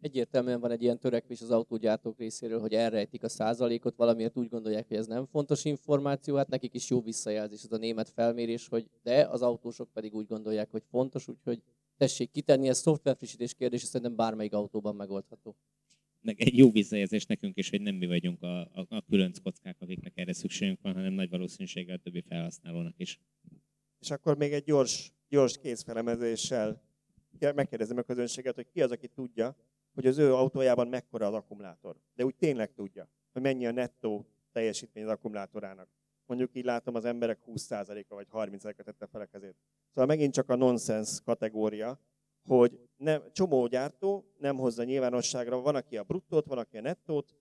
Egyértelműen van egy ilyen törekvés az autógyártók részéről, hogy elrejtik a százalékot, valamiért úgy gondolják, hogy ez nem fontos információ, hát nekik is jó visszajelzés ez a német felmérés, hogy de az autósok pedig úgy gondolják, hogy fontos, úgyhogy tessék kitenni, ez szoftverfrissítés kérdése szerintem bármelyik autóban megoldható. Egy jó visszajelzés nekünk is, hogy nem mi vagyunk a, a, a különc kockák, akiknek erre szükségünk van, hanem nagy valószínűséggel a többi felhasználónak is. És akkor még egy gyors, gyors kézfelemezéssel megkérdezem a közönséget, hogy ki az, aki tudja, hogy az ő autójában mekkora az akkumulátor. De úgy tényleg tudja, hogy mennyi a nettó teljesítmény az akkumulátorának. Mondjuk így látom, az emberek 20%-a vagy 30%-a tette fel a kezét. Szóval megint csak a nonsense kategória, hogy nem, csomó gyártó nem hozza nyilvánosságra, van, aki a bruttót, van, aki a nettót,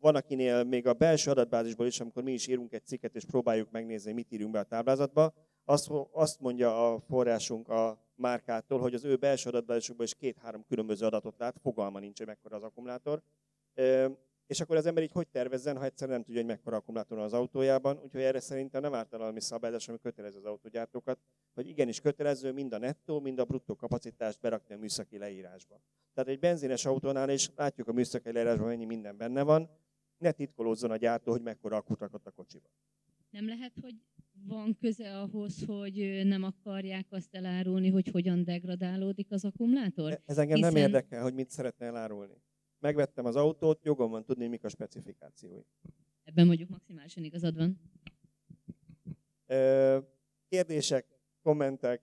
van, akinél még a belső adatbázisból is, amikor mi is írunk egy cikket, és próbáljuk megnézni, mit írunk be a táblázatba, azt, azt mondja a forrásunk a márkától, hogy az ő belső adatbázisokban is két-három különböző adatot lát, fogalma nincs, hogy mekkora az akkumulátor. És akkor az ember így hogy tervezzen, ha egyszerűen nem tudja, hogy mekkora akkumulátor van az autójában, úgyhogy erre szerintem nem ártalmi szabályozás, ami kötelező az autógyártókat, hogy igenis kötelező mind a nettó, mind a bruttó kapacitást berakni a műszaki leírásba. Tehát egy benzines autónál is látjuk a műszaki leírásban, mennyi minden benne van, ne titkolózzon a gyártó, hogy mekkora akut rakott a kocsiba. Nem lehet, hogy van köze ahhoz, hogy nem akarják azt elárulni, hogy hogyan degradálódik az akkumulátor? E, ez engem Hiszen... nem érdekel, hogy mit szeretne elárulni. Megvettem az autót, jogom van tudni, mik a specifikációi. Ebben mondjuk maximálisan igazad van. Kérdések, kommentek.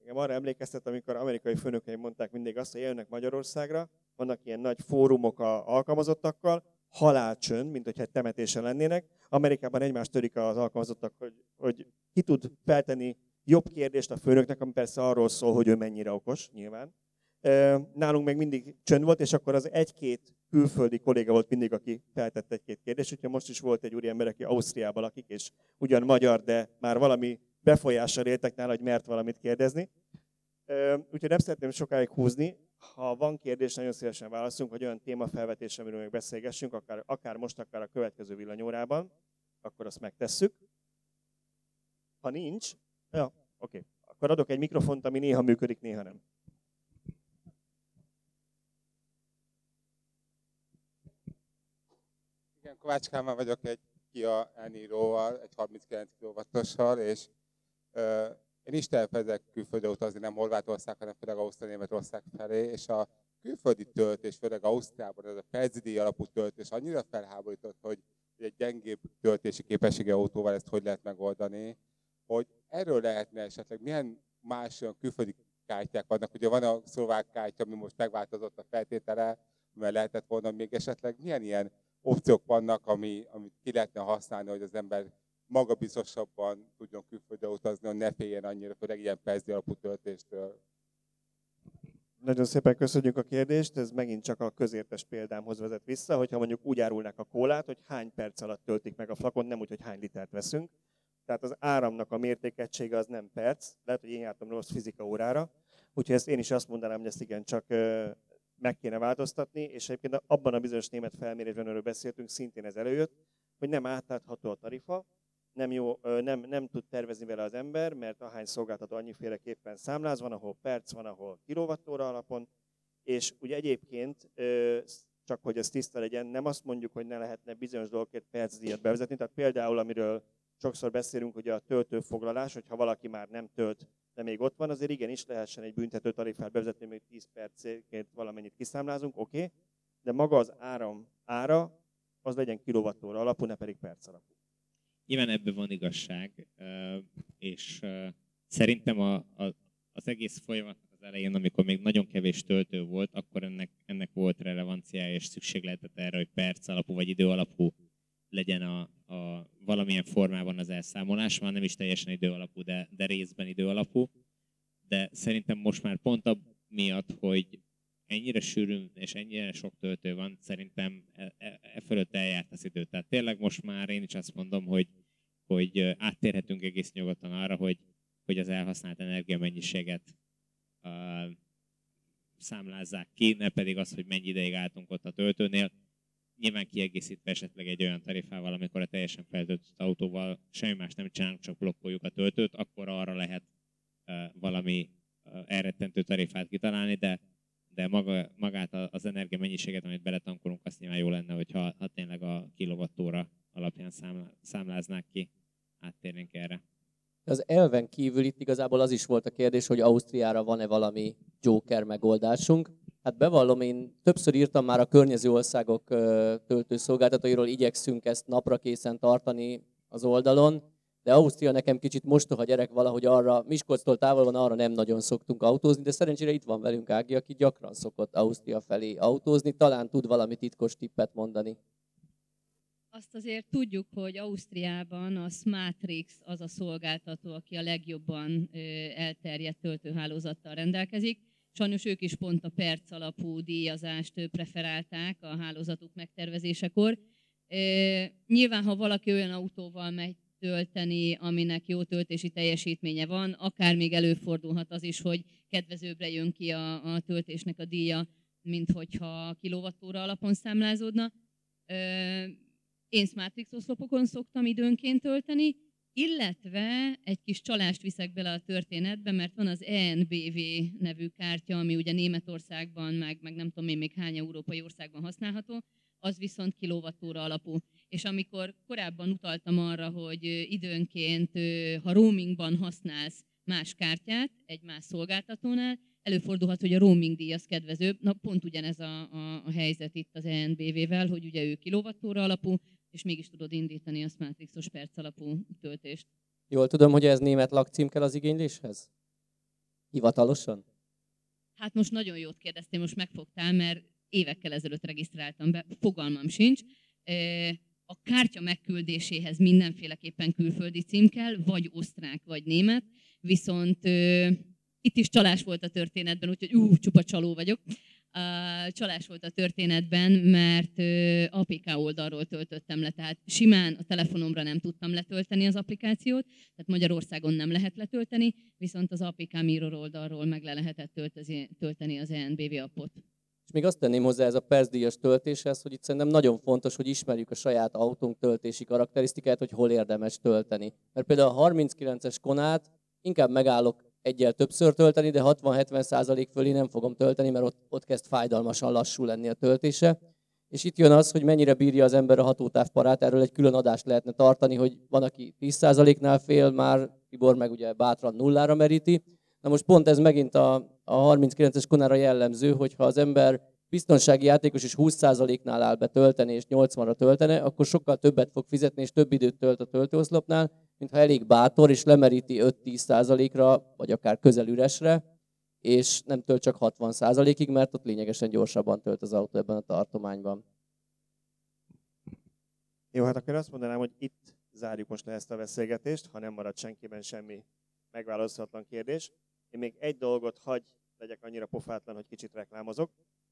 Engem arra emlékeztet, amikor amerikai főnökeim mondták mindig azt, hogy jönnek Magyarországra, vannak ilyen nagy fórumok a alkalmazottakkal, halálcsönd, mint hogyha temetésen lennének. Amerikában egymást törik az alkalmazottak, hogy, hogy ki tud feltenni jobb kérdést a főnöknek, ami persze arról szól, hogy ő mennyire okos, nyilván. Nálunk meg mindig csönd volt, és akkor az egy-két külföldi kolléga volt mindig, aki feltett egy-két kérdést. Úgyhogy most is volt egy úriember, aki Ausztriában lakik, és ugyan magyar, de már valami befolyással éltek nála, hogy mert valamit kérdezni. Úgyhogy nem szeretném sokáig húzni. Ha van kérdés, nagyon szívesen válaszolunk, hogy olyan témafelvetés, amiről még beszélgessünk, akár, akár most, akár a következő villanyórában, akkor azt megtesszük. Ha nincs, ja, oké, okay. akkor adok egy mikrofont, ami néha működik, néha nem. Igen, Kovács Kálmán vagyok egy Kia Eniro-val, egy 39 kW-ossal, és én is tervezek külföldre utazni, nem Horvátország, hanem főleg Ausztria, Németország felé, és a külföldi töltés, főleg Ausztriában ez a percidi alapú töltés annyira felháborított, hogy egy gyengébb töltési képessége autóval ezt hogy lehet megoldani, hogy erről lehetne esetleg milyen más olyan külföldi kártyák vannak. Ugye van a szlovák kártya, ami most megváltozott a feltétele, mert lehetett volna még esetleg milyen ilyen opciók vannak, ami, amit ki lehetne használni, hogy az ember magabiztosabban tudjon külföldre utazni, hogy ne féljen annyira, főleg ilyen percdi alapú töltéstől. Nagyon szépen köszönjük a kérdést, ez megint csak a közértes példámhoz vezet vissza, hogyha mondjuk úgy árulnak a kólát, hogy hány perc alatt töltik meg a flakon, nem úgy, hogy hány litert veszünk. Tehát az áramnak a mértékegysége az nem perc, lehet, hogy én jártam rossz fizika órára, úgyhogy ezt én is azt mondanám, hogy ezt igen csak meg kéne változtatni, és egyébként abban a bizonyos német felmérésben, amiről beszéltünk, szintén ez előjött, hogy nem átlátható a tarifa, nem, jó, nem, nem tud tervezni vele az ember, mert ahány szolgáltató annyiféleképpen számláz, van, ahol perc, van, ahol kilovattóra alapon, és ugye egyébként, csak hogy ez tiszta legyen, nem azt mondjuk, hogy ne lehetne bizonyos dolgokért percdíjat bevezetni, tehát például, amiről sokszor beszélünk, hogy a töltőfoglalás, hogyha valaki már nem tölt, de még ott van, azért igenis lehessen egy büntető tarifát bevezetni, még 10 percért valamennyit kiszámlázunk, oké, okay, de maga az áram ára, az legyen kilovattóra alapú, ne pedig perc alapú. Nyilván ebben van igazság, és szerintem a, a, az egész folyamatnak az elején, amikor még nagyon kevés töltő volt, akkor ennek, ennek volt relevanciája és szükségletet erre, hogy perc alapú vagy idő alapú legyen a, a valamilyen formában az elszámolás, már nem is teljesen idő alapú, de, de részben idő alapú. De szerintem most már pont miatt, hogy ennyire sűrű és ennyire sok töltő van, szerintem e, e, e fölött eljárt az idő. Tehát tényleg most már én is azt mondom, hogy, hogy áttérhetünk egész nyugodtan arra, hogy, hogy az elhasznált energiamennyiséget uh, számlázzák ki, ne pedig az, hogy mennyi ideig álltunk ott a töltőnél. Nyilván kiegészítve esetleg egy olyan tarifával, amikor a teljesen feltöltött autóval semmi más nem csinálunk, csak blokkoljuk a töltőt, akkor arra lehet valami elrettentő tarifát kitalálni, de, de maga, magát az energia mennyiséget, amit beletankolunk, azt nyilván jó lenne, hogyha ha tényleg a kilovattóra alapján számláznák ki, áttérnénk erre. Az elven kívül itt igazából az is volt a kérdés, hogy Ausztriára van-e valami Joker megoldásunk. Hát bevallom, én többször írtam már a környező országok töltőszolgáltatóiról, igyekszünk ezt napra készen tartani az oldalon, de Ausztria nekem kicsit mostoha gyerek valahogy arra, Miskolctól távol van, arra nem nagyon szoktunk autózni, de szerencsére itt van velünk Ági, aki gyakran szokott Ausztria felé autózni, talán tud valami titkos tippet mondani. Azt azért tudjuk, hogy Ausztriában a Smatrix az a szolgáltató, aki a legjobban elterjedt töltőhálózattal rendelkezik. Sajnos ők is pont a perc alapú díjazást preferálták a hálózatuk megtervezésekor. Nyilván, ha valaki olyan autóval megy tölteni, aminek jó töltési teljesítménye van, akár még előfordulhat az is, hogy kedvezőbbre jön ki a, a töltésnek a díja, mint hogyha kilovattóra alapon számlázódna. Én Smartrix oszlopokon szoktam időnként tölteni, illetve egy kis csalást viszek bele a történetbe, mert van az ENBV nevű kártya, ami ugye Németországban, meg, meg nem tudom én még hány európai országban használható, az viszont kilovattóra alapú. És amikor korábban utaltam arra, hogy időnként, ha roamingban használsz más kártyát egy más szolgáltatónál, előfordulhat, hogy a roaming díj az kedvezőbb. Na pont ugyanez a, a, a helyzet itt az ENBV-vel, hogy ugye ő kilovattóra alapú, és mégis tudod indítani a Smartrixos perc alapú töltést. Jól tudom, hogy ez német lakcím kell az igényléshez? Hivatalosan? Hát most nagyon jót kérdeztél, most megfogtál, mert évekkel ezelőtt regisztráltam be, fogalmam sincs. A kártya megküldéséhez mindenféleképpen külföldi cím kell, vagy osztrák, vagy német, viszont itt is csalás volt a történetben, úgyhogy ú, csupa csaló vagyok csalás volt a történetben, mert APK oldalról töltöttem le, tehát simán a telefonomra nem tudtam letölteni az applikációt, tehát Magyarországon nem lehet letölteni, viszont az APK Mirror oldalról meg le lehetett tölteni az ENBV appot. És még azt tenném hozzá ez a percdíjas töltéshez, hogy itt szerintem nagyon fontos, hogy ismerjük a saját autónk töltési karakterisztikát, hogy hol érdemes tölteni. Mert például a 39-es konát inkább megállok egyel többször tölteni, de 60-70 százalék fölé nem fogom tölteni, mert ott, ott kezd fájdalmasan lassú lenni a töltése. És itt jön az, hogy mennyire bírja az ember a hatótávparát, erről egy külön adást lehetne tartani, hogy van, aki 10%-nál fél már, Tibor meg ugye bátran nullára meríti. Na most pont ez megint a, a 39-es konára jellemző, hogyha az ember biztonsági játékos is 20%-nál áll be és 80-ra töltene, akkor sokkal többet fog fizetni, és több időt tölt a töltőoszlopnál, mintha elég bátor, és lemeríti 5-10%-ra, vagy akár közel üresre, és nem tölt csak 60%-ig, mert ott lényegesen gyorsabban tölt az autó ebben a tartományban. Jó, hát akkor azt mondanám, hogy itt zárjuk most le ezt a beszélgetést, ha nem marad senkiben semmi megválaszolhatlan kérdés. Én még egy dolgot hagy legyek annyira pofátlan, hogy kicsit reklámozok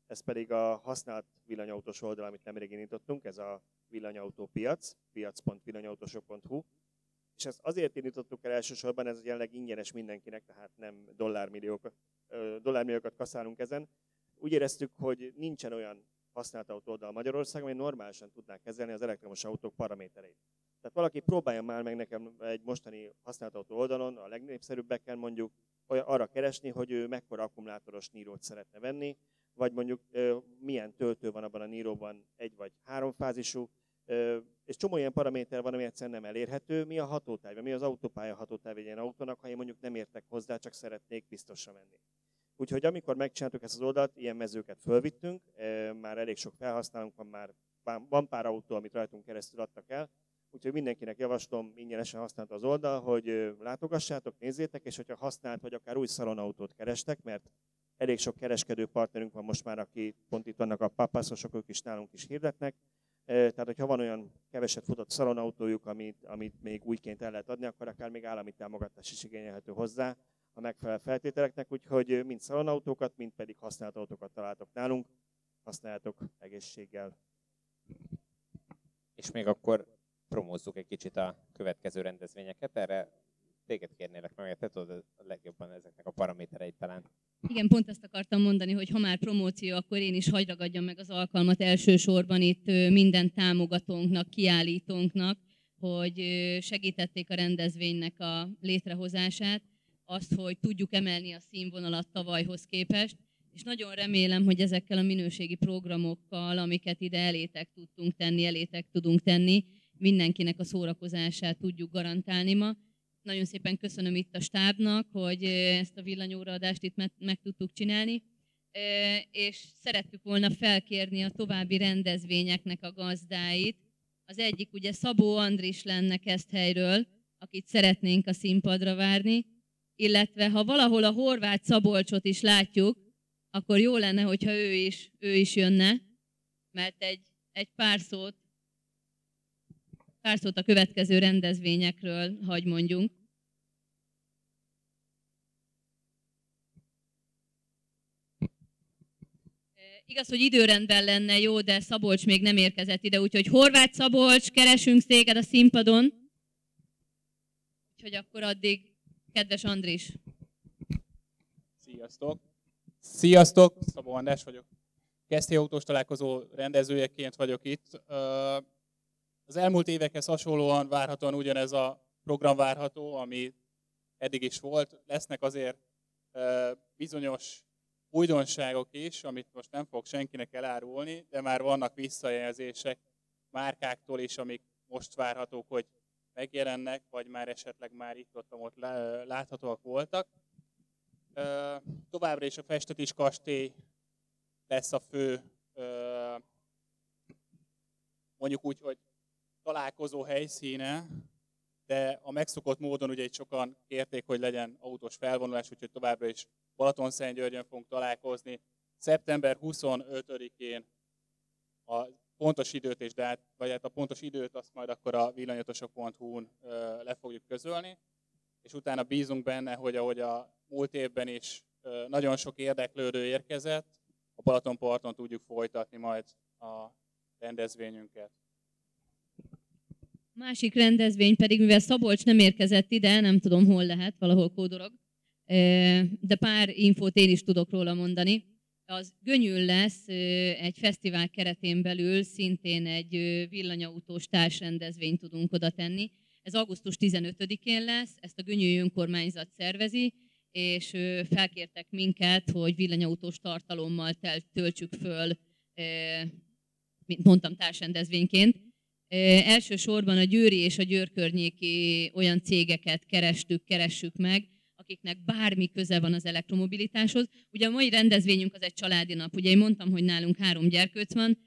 ez pedig a használt villanyautós oldal, amit nemrég indítottunk, ez a villanyautó piac, piac.villanyautósok.hu, és ezt azért indítottuk el elsősorban, ez jelenleg ingyenes mindenkinek, tehát nem dollármilliókat, dollármilliókat kaszálunk ezen. Úgy éreztük, hogy nincsen olyan használt autó oldal Magyarországon, ami normálisan tudná kezelni az elektromos autók paramétereit. Tehát valaki próbálja már meg nekem egy mostani használt autó oldalon, a legnépszerűbbeken mondjuk, arra keresni, hogy ő mekkora akkumulátoros nírót szeretne venni, vagy mondjuk milyen töltő van abban a níróban, egy vagy három fázisú, és csomó ilyen paraméter van, ami egyszerűen nem elérhető. Mi a hatótáv, mi az autópálya hatótáv egy ilyen autónak, ha én mondjuk nem értek hozzá, csak szeretnék biztosra menni. Úgyhogy amikor megcsináltuk ezt az oldalt, ilyen mezőket fölvittünk, már elég sok felhasználónk van, már van pár autó, amit rajtunk keresztül adtak el, úgyhogy mindenkinek javaslom ingyenesen használta az oldal, hogy látogassátok, nézzétek, és hogyha használt, vagy akár új szalonautót kerestek, mert Elég sok kereskedő partnerünk van most már, aki pont itt vannak a papászosok, ők is nálunk is hirdetnek. Tehát, hogyha van olyan keveset futott szalonautójuk, amit, amit még újként el lehet adni, akkor akár még állami támogatás is igényelhető hozzá a megfelelő feltételeknek, úgyhogy mind szalonautókat, mind pedig használt autókat találtok nálunk. Használjátok egészséggel. És még akkor promózzuk egy kicsit a következő rendezvényeket. Erre téged kérnélek meg, te tudod a legjobban ezeknek a paramétereit talán. Igen, pont ezt akartam mondani, hogy ha már promóció, akkor én is hagy ragadjam meg az alkalmat elsősorban itt minden támogatónknak, kiállítónknak, hogy segítették a rendezvénynek a létrehozását, azt, hogy tudjuk emelni a színvonalat tavalyhoz képest, és nagyon remélem, hogy ezekkel a minőségi programokkal, amiket ide elétek tudtunk tenni, elétek tudunk tenni, mindenkinek a szórakozását tudjuk garantálni ma. Nagyon szépen köszönöm itt a stábnak, hogy ezt a villanyóraadást itt meg, tudtuk csinálni, és szerettük volna felkérni a további rendezvényeknek a gazdáit. Az egyik ugye Szabó Andris lenne helyről, akit szeretnénk a színpadra várni, illetve ha valahol a horvát Szabolcsot is látjuk, akkor jó lenne, hogyha ő is, ő is jönne, mert egy, egy pár szót pár szót a következő rendezvényekről hagy mondjunk. Igaz, hogy időrendben lenne jó, de Szabolcs még nem érkezett ide, úgyhogy Horváth Szabolcs, keresünk téged a színpadon. Úgyhogy akkor addig, kedves Andris. Sziasztok! Sziasztok! Szabó András vagyok. Keszti autós találkozó rendezőjeként vagyok itt. Az elmúlt évekhez hasonlóan várhatóan ugyanez a program várható, ami eddig is volt. Lesznek azért bizonyos újdonságok is, amit most nem fog senkinek elárulni, de már vannak visszajelzések márkáktól is, amik most várhatók, hogy megjelennek, vagy már esetleg már itt ott, ott lá- láthatóak voltak. Továbbra is a Festetis kastély lesz a fő, mondjuk úgy, hogy találkozó helyszíne, de a megszokott módon ugye itt sokan kérték, hogy legyen autós felvonulás, úgyhogy továbbra is Balatonszentgyörgyön fogunk találkozni. Szeptember 25-én a pontos időt és dát, vagy hát a pontos időt azt majd akkor a villanyotosok.hu-n ö, le fogjuk közölni, és utána bízunk benne, hogy ahogy a múlt évben is nagyon sok érdeklődő érkezett, a Balatonparton tudjuk folytatni majd a rendezvényünket. Másik rendezvény pedig, mivel Szabolcs nem érkezett ide, nem tudom hol lehet, valahol kódorog, de pár infót én is tudok róla mondani. Az Gönyül lesz egy fesztivál keretén belül, szintén egy villanyautós társrendezvényt tudunk oda tenni. Ez augusztus 15-én lesz, ezt a Gönyű önkormányzat szervezi, és felkértek minket, hogy villanyautós tartalommal töltsük föl, mint mondtam, társrendezvényként. Elsősorban a Győri és a Győr környéki olyan cégeket kerestük, keressük meg, akiknek bármi köze van az elektromobilitáshoz. Ugye a mai rendezvényünk az egy családi nap. Ugye én mondtam, hogy nálunk három gyerkőc van,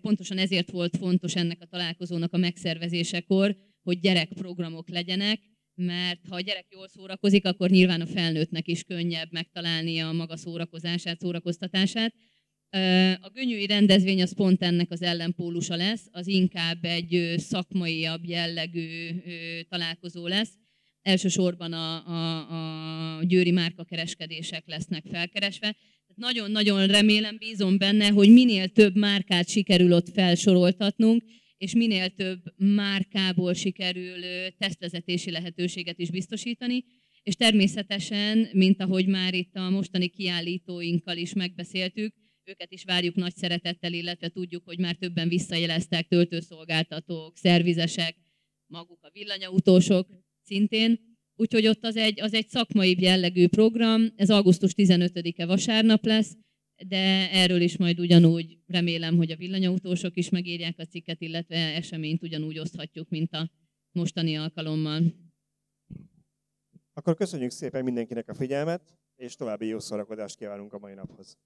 pontosan ezért volt fontos ennek a találkozónak a megszervezésekor, hogy gyerekprogramok legyenek, mert ha a gyerek jól szórakozik, akkor nyilván a felnőttnek is könnyebb megtalálni a maga szórakozását, szórakoztatását. A gönyűi rendezvény az pont ennek az ellenpólusa lesz, az inkább egy szakmaiabb jellegű találkozó lesz. Elsősorban a, a, a győri márkakereskedések lesznek felkeresve. Nagyon-nagyon remélem, bízom benne, hogy minél több márkát sikerül ott felsoroltatnunk, és minél több márkából sikerül tesztvezetési lehetőséget is biztosítani, és természetesen, mint ahogy már itt a mostani kiállítóinkkal is megbeszéltük, őket is várjuk nagy szeretettel, illetve tudjuk, hogy már többen visszajeleztek, töltőszolgáltatók, szervizesek, maguk a villanyautósok szintén. Úgyhogy ott az egy, az egy szakmai jellegű program, ez augusztus 15-e vasárnap lesz, de erről is majd ugyanúgy remélem, hogy a villanyautósok is megírják a cikket, illetve eseményt ugyanúgy oszthatjuk, mint a mostani alkalommal. Akkor köszönjük szépen mindenkinek a figyelmet, és további jó szórakozást kívánunk a mai naphoz.